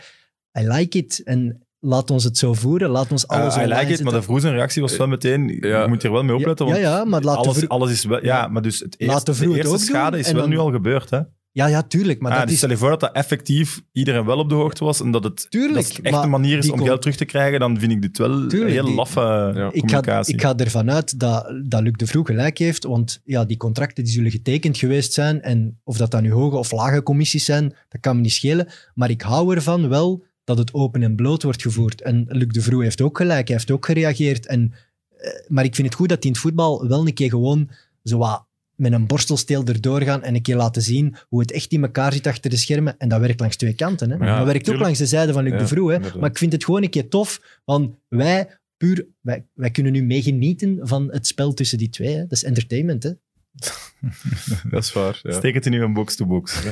I like it. En laat ons het zo voeren. Laat ons alles Ah, I like it, maar de. Vroeg zijn reactie was wel meteen... Ja. Je moet hier wel mee opletten, ja, want ja, maar laat de alles, alles is wel... Ja, maar dus het eerste, Laat de de, Vroeg het eerste schade is wel dan- nu al gebeurd, hè? Ja, ja, tuurlijk. Maar ah, dat dus is... stel je voor dat dat effectief iedereen wel op de hoogte was en dat het, Tuurlijk, dat echt een manier is om geld terug te krijgen, dan vind ik dit wel een Tuurlijk, heel die- laffe Ja. ik ga, communicatie. ik ga ervan uit dat, dat Luc de Vroeg gelijk heeft, want ja, die contracten die zullen getekend geweest zijn en of dat dan nu hoge of lage commissies zijn, dat kan me niet schelen. Maar ik hou ervan wel dat het open en bloot wordt gevoerd. En Luc de Vroeg heeft ook gelijk, hij heeft ook gereageerd. En, eh, maar ik vind het goed dat hij in het voetbal wel een keer gewoon zo wat met een borstelsteel erdoor gaan en een keer laten zien hoe het echt in elkaar zit achter de schermen. En dat werkt langs twee kanten. Hè? Ja, dat werkt ook langs de zijde van Luc Ja, de Vroeg. Hè? Maar ik vind het gewoon een keer tof, want wij, puur, wij, wij kunnen nu meegenieten van het spel tussen die twee. Hè? Dat is entertainment. Hè? Dat is waar. Ja. Steek het in uw box-to-box.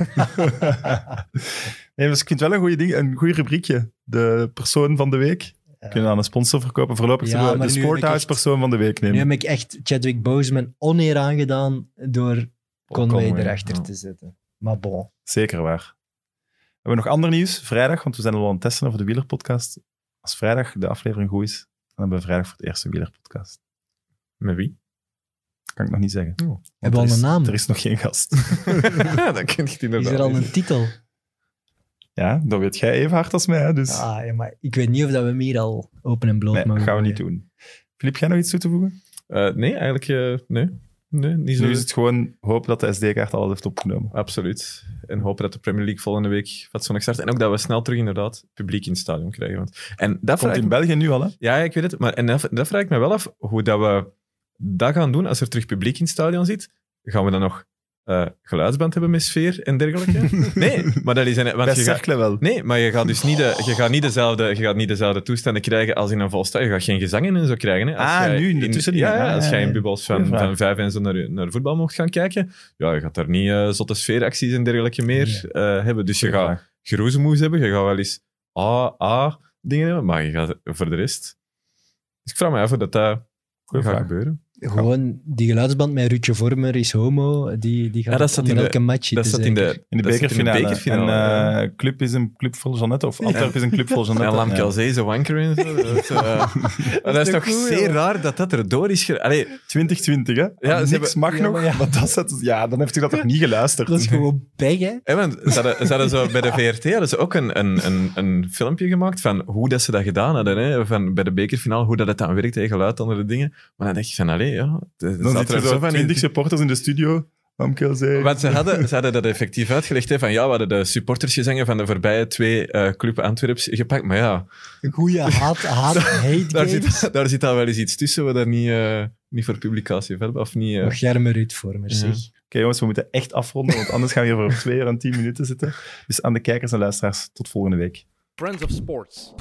nee, dus ik vind het wel een goede ding, een goed rubriekje. De persoon van de week. Kunnen we aan een sponsor verkopen. Voorlopig Ja, zullen we de nu heb ik Sporthouse echt- persoon van de week Nu nemen. heb ik echt Chadwick Boseman oneer aangedaan door Conway, Conway, erachter ja. te zetten. Maar bon. Zeker waar. We hebben nog ander nieuws. Vrijdag, want we zijn al aan het testen over de wielerpodcast. Als vrijdag de aflevering goed is, dan hebben we vrijdag voor het eerste wielerpodcast. Met wie? Kan ik nog niet zeggen. Oh. Hebben we er al is- een naam? Er is nog geen gast. dan ken je het inderdaad. Is er al niet. een titel? Ja, dat weet jij even hard als mij. Dus Ah, ja, maar ik weet niet of dat we hem hier al open en bloot nee, dat gaan we niet doen. Filip, jij nog iets toe te voegen? Eh, nee, eigenlijk eh, nee. Nee, niet zo. Nu is het gewoon hopen dat de SD-kaart alles heeft opgenomen. Absoluut. En hopen dat de Premier League volgende week fatsoenlijk start. En ook dat we snel terug inderdaad publiek in het stadion krijgen. Want, en dat Komt in me- België nu al, hè? Ja, ik weet het. Maar, en dat, dat vraag ik me wel af, hoe dat we dat gaan doen als er terug publiek in het stadion zit. Gaan we dan nog eh, geluidsband hebben met sfeer en dergelijke? nee, maar dat is... Een, want je gaat, wel. nee, maar je gaat dus niet, de, je gaat niet, dezelfde, je gaat niet dezelfde toestanden krijgen als in een vol stadion. Je gaat geen gezangen en zo krijgen. Hè. Als Ah, jij nu in de tussenlinie. Ja, ja, Ah, als jij in bubbels van, vijf en zo naar, naar voetbal mocht gaan kijken, ja, je gaat daar niet eh, zotte sfeeracties en dergelijke meer eh, hebben. Dus je gaat geroezemoes hebben. Je gaat wel eens A-A-dingen hebben, maar je gaat voor de rest... Dus ik vraag me af of dat dat gaat gebeuren. Gewoon die geluidsband met Ruudje Vormer is homo. Die, die gaat Ja, dat zat in de- elke match Dat staat in de, In de dat staat bekerfinale. bekerfinale, En ja. eh, Club is een club vol Jeannette, of Antwerp is een club vol Jeannette. Ja. Calzee, zo wanker en zo. Dat is, eh, dat is toch toch goed, zeer joh? raar dat dat erdoor is. ge- Allee, 2020, hè? Ja, Ja, Niks hebben- mag Ja, nog, maar ja. maar dat zet, ja, dan heeft hij dat toch niet geluisterd. Dat is gewoon pech, hè? want ze hadden, ze hadden zo, bij de VRT hadden ze ook een, een, een, een filmpje gemaakt van hoe dat ze dat gedaan hadden. Hè, van bij de bekerfinale, hoe dat het dan werkt, hè, geluid onder de dingen. Maar dan denk je van, allee, ja... Dan er zit er zo van in. 20 supporters in de studio. Want ze hadden, ze hadden dat effectief uitgelegd, hè, van ja, we hadden de supportersgezangen van de voorbije twee eh Club Antwerps gepakt, maar ja, Een goede haat, haat, hate daar zit, daar zit al wel eens iets tussen we daar niet, eh, niet voor publicatie hebben, of niet... eh, Nog Ja. zeg. Oké jongens, we moeten echt afronden, want anders gaan we hier voor twee uur en tien minuten zitten. Dus aan de kijkers en luisteraars, tot volgende week. Friends of Sports.